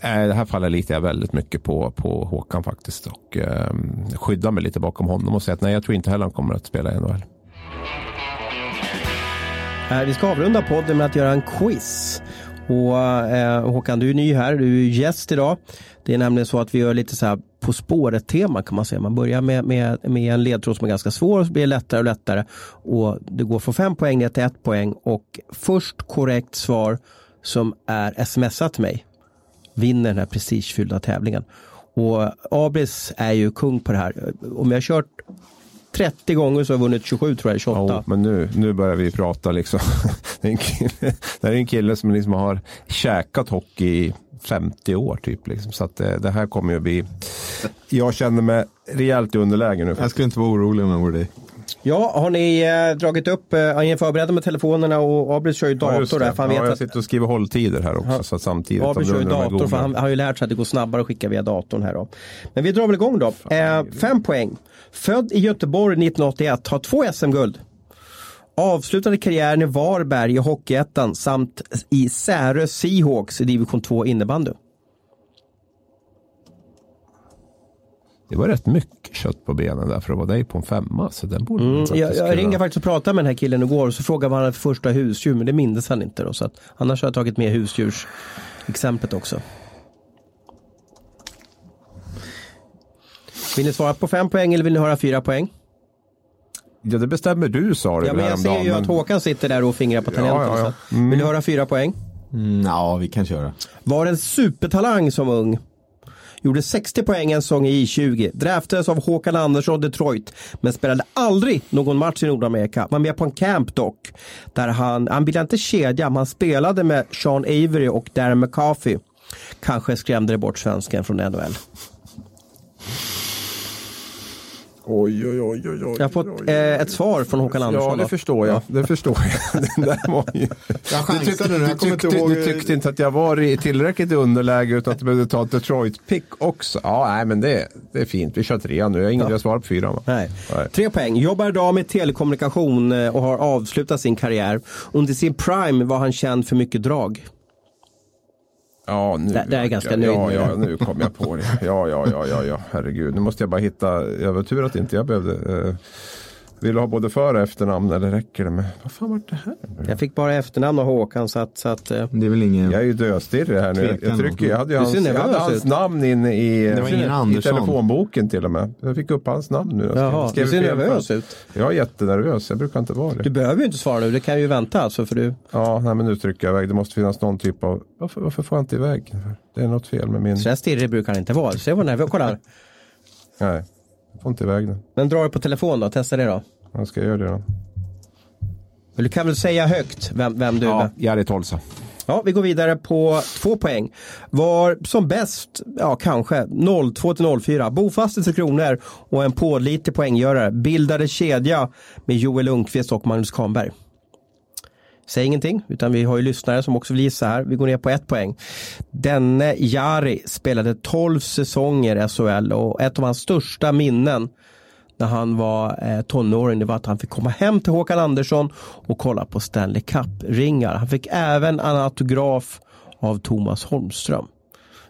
Speaker 2: Eh, det här faller litar jag väldigt mycket på, på Håkan faktiskt och eh, skyddar mig lite bakom honom och säger att nej, jag tror inte heller han kommer att spela i NHL.
Speaker 1: Eh, Vi ska avrunda podden med att göra en quiz. Och eh, Håkan, du är ny här, du är gäst idag. Det är nämligen så att vi gör lite så här på spåret-tema kan man säga. Man börjar med, med, med en ledtråd som är ganska svår och så blir det lättare och lättare. Och det går från fem poäng ner till ett poäng och först korrekt svar som är smsat till mig vinner den här prestigefyllda tävlingen. Och Abris är ju kung på det här. Om jag har kört 30 gånger så har jag vunnit 27 tror jag, 28.
Speaker 2: Ja, men nu, nu börjar vi prata liksom. det, är en kille, det är en kille som liksom har käkat hockey 50 år typ. Liksom. Så att det, det här kommer ju att bli. Jag känner mig rejält i underläge nu.
Speaker 3: Jag skulle inte vara orolig om jag vore dig.
Speaker 1: Ja, har ni eh, dragit upp, eh, är ni förberedda med telefonerna och Abris kör ju dator
Speaker 2: det.
Speaker 1: där. För han
Speaker 2: ja,
Speaker 1: vet
Speaker 2: jag
Speaker 1: att
Speaker 2: sitter och skriver hålltider här också. Så att samtidigt.
Speaker 1: Abris kör ju dator för han har ju lärt sig att det går snabbare att skicka via datorn här då. Men vi drar väl igång då. Eh, fem poäng. Född i Göteborg 1981, har två SM-guld. Avslutade karriären i Varberg i Hockeyettan samt i Särö Seahawks i division 2 innebandy.
Speaker 2: Det var rätt mycket kött på benen där för att vara dig på en femma. Så den borde
Speaker 1: Mm, jag, jag ringde faktiskt och pratade med den här killen igår och så frågade vad han hade för första husdjur men det mindes han inte då. Så att, annars har jag tagit med husdjursexemplet också. Vill ni svara på fem poäng eller vill ni höra fyra poäng?
Speaker 2: Ja, det bestämmer du sa du
Speaker 1: Ja, men jag ser ju
Speaker 2: men-
Speaker 1: att Håkan sitter där och fingrar på tangenten.
Speaker 2: Ja, ja, ja.
Speaker 1: att- Vill du höra fyra poäng?
Speaker 3: Mm, ja, vi kan köra.
Speaker 1: Var en supertalang som ung. Gjorde 60 poäng en säsong i I20. Draftades av Håkan Andersson Detroit. Men spelade aldrig någon match i Nordamerika. Var med på en camp dock. Där han, han ville inte kedja, men han spelade med Sean Avery och Darren McCarthy. Kanske skrämde det bort svensken från NHL.
Speaker 2: Oj, oj, oj, oj, oj.
Speaker 1: Jag har fått eh, ett svar från Håkan Andersson.
Speaker 2: Ja, det
Speaker 1: då.
Speaker 2: förstår jag. Det förstår jag. Den där var ju...
Speaker 3: Jag chansade nu, jag
Speaker 2: du,
Speaker 3: inte
Speaker 2: tyckte,
Speaker 3: ihåg-
Speaker 2: du tyckte inte att jag var i tillräckligt i underläge utan att du behövde ta ett Detroit-pick också. Ja, nej, men det, det är fint. Vi kör trean nu. Jag har ingen ja. svar på fyran. va?
Speaker 1: Nej.
Speaker 2: Nej.
Speaker 1: Tre poäng. Jobbar idag med telekommunikation eh, och har avslutat sin karriär. Under sin prime var han känd för mycket drag.
Speaker 2: Ja, nu,
Speaker 1: Det- det är jag ganska nöjd
Speaker 2: ja, ja, nu kom jag på det. Ja, ja, ja, ja, ja, herregud. Nu måste jag bara hitta. Jag var tur att inte jag behövde. Eh, vill du ha både för och efternamn eller räcker det med? Vad fan var det här?
Speaker 1: Jag fick bara efternamn av Håkan så att, så att eh,
Speaker 3: Det är väl ingen...
Speaker 2: Jag är ju döstirrig här nu. Jag, trycker, jag hade ju
Speaker 1: Du
Speaker 2: hans, jag hade hans namn inne i, i telefonboken till och med. Jag fick upp hans namn nu. Jag
Speaker 1: Jaha, du ser nervös ut.
Speaker 2: Jag är jättenervös. Jag brukar inte vara det.
Speaker 1: Du behöver ju inte svara nu, det kan ju vänta alltså för du.
Speaker 2: Ja, nej, men nu trycker jag iväg. Det måste finnas någon typ av... Varför, varför får jag inte iväg? Det är något fel med min...
Speaker 1: Så här stirrig brukar han inte vara. Se vad nervös, kolla här.
Speaker 2: Nej, får inte iväg den.
Speaker 1: Men dra det på telefon då, testa det då.
Speaker 2: Jag ska göra det då.
Speaker 1: Men du kan väl säga högt vem, vem du är.
Speaker 2: Ja, Jari Tolsa.
Speaker 1: Ja, vi går vidare på två poäng. Var som bäst, ja kanske, 02 till 04. Bofast i Tre Kronor och en pålitlig poänggörare. Bildade kedja med Joel Lundqvist och Magnus Kahnberg. Säg ingenting, utan vi har ju lyssnare som också vill gissa här. Vi går ner på ett poäng. Denne Jari spelade 12 säsonger i SHL och ett av hans största minnen när han var eh, tonåring det var att han fick komma hem till Håkan Andersson och kolla på Stanley Cup-ringar. Han fick även en autograf av Thomas Holmström.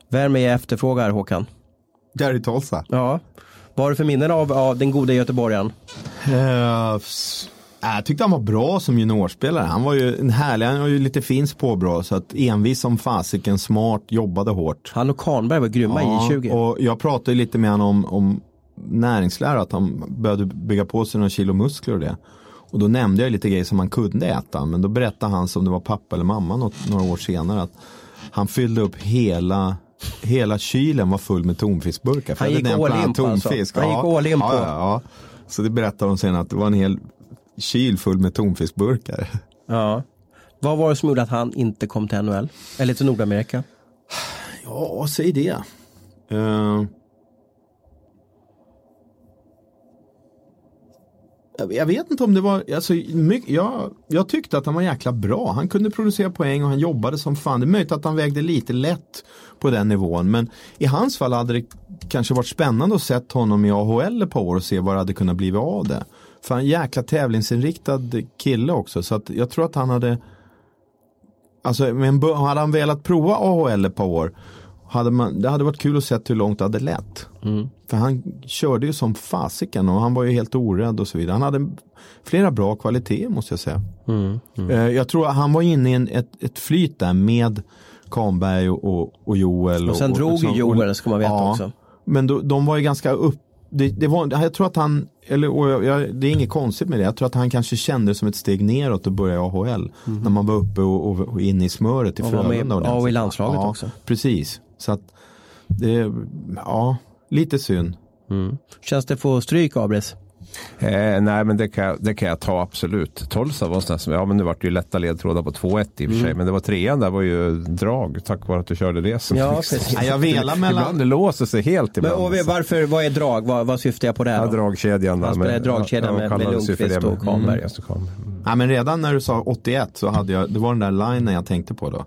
Speaker 1: Vem är jag efterfrågar Håkan?
Speaker 3: Gary Tolsa.
Speaker 1: Ja. Vad har du för minnen av, av den goda göteborgaren?
Speaker 3: S- jag tyckte han var bra som juniorspelare. Han var ju en härlig, han var ju lite finskt påbrå. Så att envis som fasiken, smart, jobbade hårt.
Speaker 1: Han och Kahnberg var grymma i I20.
Speaker 3: och jag pratade lite med honom om, om näringslära, att han började bygga på sig några kilo muskler och det. Och då nämnde jag lite grejer som han kunde äta, men då berättade han som det var pappa eller mamma något, några år senare att han fyllde upp hela Hela kylen var full med tonfiskburkar. För
Speaker 1: Han gick all in på alltså.
Speaker 3: tonfisk.
Speaker 1: Han gick all in på.
Speaker 3: Ja, ja, ja. Så det berättade de sen att det var en hel kyl full med tonfiskburkar.
Speaker 1: Ja. Vad var det som gjorde att han inte kom till NHL? Eller till Nordamerika?
Speaker 3: Ja, säg det. Eh, jag- jag vet inte om det var, alltså, mycket, jag, jag tyckte att han var jäkla bra. Han kunde producera poäng och han jobbade som fan. Det är möjligt att han vägde lite lätt på den nivån. Men i hans fall hade det kanske varit spännande att sett honom i AHL ett par år och se vad det hade kunnat bli av det. För han är en jäkla tävlingsinriktad kille också. Så att jag tror att han hade Alltså, men hade han velat prova AHL ett par år hade man, det hade varit kul att se hur långt det hade lett. För han körde ju som fasiken och han var ju helt orädd och så vidare. Han hade flera bra kvaliteter måste jag säga. Eh, Jag tror att han var inne i en, ett, ett flyt där med Kahnberg och, och, och Joel.
Speaker 1: Och sen drog ju
Speaker 3: och-
Speaker 1: Joel, ska man veta
Speaker 3: ja,
Speaker 1: också.
Speaker 3: Men då, de var ju ganska upp det, det var, jag tror att han, eller och jag, jag, det är inget konstigt med det, jag tror att han kanske kände det som ett steg neråt att börja i AHL. När man var uppe och, och, och inne i smöret i
Speaker 1: Och
Speaker 3: Frölunda.
Speaker 1: ja, och i landslaget också.
Speaker 3: Precis, så att det, ja, lite synd.
Speaker 1: Känns det få stryk, Abris?
Speaker 2: Eh, nej, men det kan, jag- det kan jag ta absolut. Tolsa var sån som, ja men nu vart det ju lätta ledtrådar på 2-1 i och för sig. Men det var trean där var ju drag tack vare att du körde det. som
Speaker 1: Ja,
Speaker 2: liksom.
Speaker 1: precis.
Speaker 3: Nej, jag velar mellan,
Speaker 2: Ibland det låser sig helt
Speaker 1: Men,
Speaker 2: ibland.
Speaker 1: och vi- varför, vad är drag? Vad, vad syftar jag på där?
Speaker 2: Ja, dragkedjan. Där, men-
Speaker 1: dragkedjan
Speaker 2: ja,
Speaker 1: med- med
Speaker 2: för
Speaker 1: Lundqvist
Speaker 2: det,
Speaker 1: och
Speaker 2: men-. Mm, Kahnberg. Mm.
Speaker 3: ja, men redan när du sa 81 så hade jag, det var den där linen jag tänkte på då.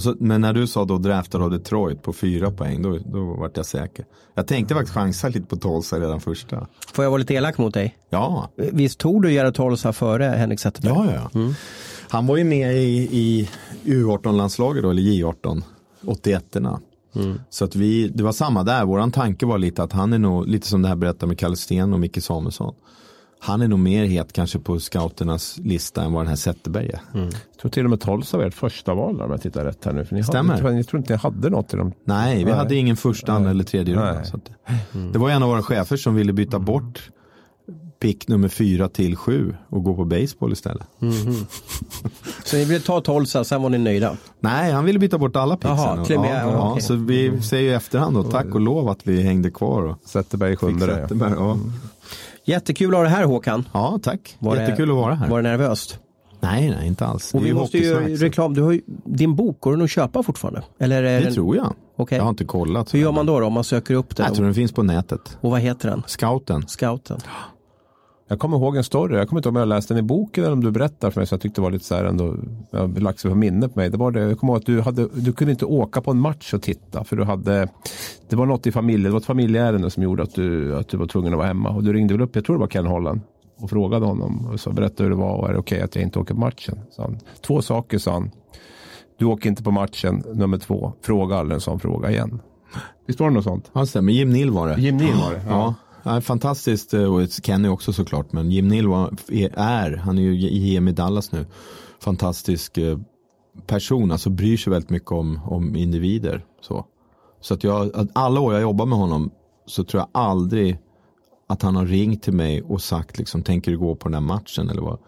Speaker 3: Så, men när du sa då draftad av Detroit på fyra poäng, då, då vart jag säker. Jag tänkte faktiskt chansa lite på Tolsa redan första.
Speaker 1: Får jag vara lite elak mot dig?
Speaker 3: Ja,
Speaker 1: Visst tog du Gerhard Tolsa före Henrik Zetterberg?
Speaker 3: Ja, ja. ja. Han var ju med i, i U18-landslaget då, eller J18, 81-erna. Så att vi, det var samma där, våran tanke var lite att han är nog, lite som det här berättar med Kalle Sten och Micke Samuelsson. Han är nog mer het kanske på scouternas lista än vad den här Zetterberg är.
Speaker 2: Jag tror till och med Tolsa var ert första val om jag tittar rätt här nu. För ni
Speaker 3: Stämmer.
Speaker 2: Hade, jag tror inte ni hade något i dem.
Speaker 3: Nej, vi
Speaker 2: Nej.
Speaker 3: hade ingen första, andra eller tredje runda. Att, Det var en av våra chefer som ville byta bort pick nummer fyra till sju och gå på baseball istället.
Speaker 1: Så ni ville ta Tolsa, sen var ni nöjda?
Speaker 3: Nej, han ville byta bort alla picksen. Ja,
Speaker 1: ja,
Speaker 3: ja,
Speaker 1: okej.
Speaker 3: Så vi säger i efterhand då, tack och lov att vi hängde kvar. Och
Speaker 2: Zetterberg i sjunde.
Speaker 3: Zetterberg, ja.
Speaker 1: Jättekul att ha det här Håkan.
Speaker 3: ja, tack.
Speaker 1: Var det-
Speaker 3: Jättekul att vara här.
Speaker 1: Var det nervöst?
Speaker 3: Nej, nej, inte alls.
Speaker 1: Och
Speaker 3: Det
Speaker 1: vi måste ju reklam, du har ju, din bok, går den att köpa fortfarande? Eller är
Speaker 3: Det
Speaker 1: den,
Speaker 3: tror jag.
Speaker 1: Okej.
Speaker 3: Jag har inte kollat.
Speaker 1: Hur gör man då, då om man söker upp den?
Speaker 3: Jag tror den finns på nätet.
Speaker 1: Och vad heter den?
Speaker 3: Scouten.
Speaker 1: Scouten.
Speaker 2: Jag kommer ihåg en story. Jag kommer inte ihåg om jag läste den i boken eller om du berättar för mig. Så jag tyckte det var lite så här ändå. Jag har lagt sig på minnet på mig. Det var det. Jag kommer ihåg att du, hade, du kunde inte åka på en match och titta. För du hade. Det var något i familjen. Det var ett familjeärende som gjorde att du, att du var tvungen att vara hemma. Och du ringde väl upp. Jag tror det var Ken Holland. Och frågade honom. Och så berättade hur det var. Och är det okej att jag inte åker på matchen? Så han, Två saker sa han. Du åker inte på matchen. Nummer två. Fråga aldrig en sån fråga igen. Visst var det något sånt?
Speaker 3: Ja, stämmer. Jim Neal var det.
Speaker 2: Jim Neal var det.
Speaker 3: Ja. Ja, fantastiskt eh, och Kenny också såklart men Jim Neal är, han är ju i EM i Dallas nu, fantastisk eh, person, alltså bryr sig väldigt mycket om, om individer. Så, så att jag, att alla år jag jobbar med honom så tror jag aldrig att han har ringt till mig och sagt liksom, tänker du gå på den här matchen eller vad.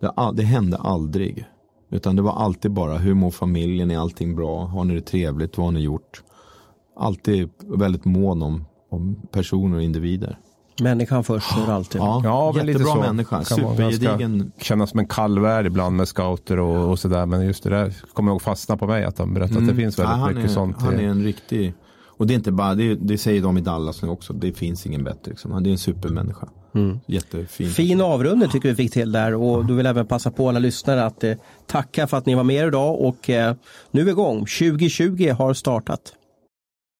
Speaker 3: Det, det hände aldrig. Utan det var alltid bara, hur mår familjen, är allting bra, har ni det trevligt, vad har ni gjort? Alltid väldigt mån om, om personer och individer.
Speaker 1: Människan först för alltid.
Speaker 3: Ja,
Speaker 2: Ja, men lite så.
Speaker 3: människa. Supergedigen.
Speaker 2: Kännas som en kall värld ibland med scouter och, och sådär. Men just det där kommer jag fastna på mig. Att de berättar att det finns väldigt
Speaker 3: Mm. Ja,
Speaker 2: mycket
Speaker 3: är,
Speaker 2: sånt.
Speaker 3: Han är en riktig, och det är inte bara, det, det säger de i Dallas nu också, det finns ingen bättre. Liksom. Han är en supermänniska. Jättefin.
Speaker 1: Fin avrundning tycker vi fick till där och du vill även passa på alla lyssnare att eh, tacka för att ni var med idag och eh, nu är vi igång. 2020 har startat.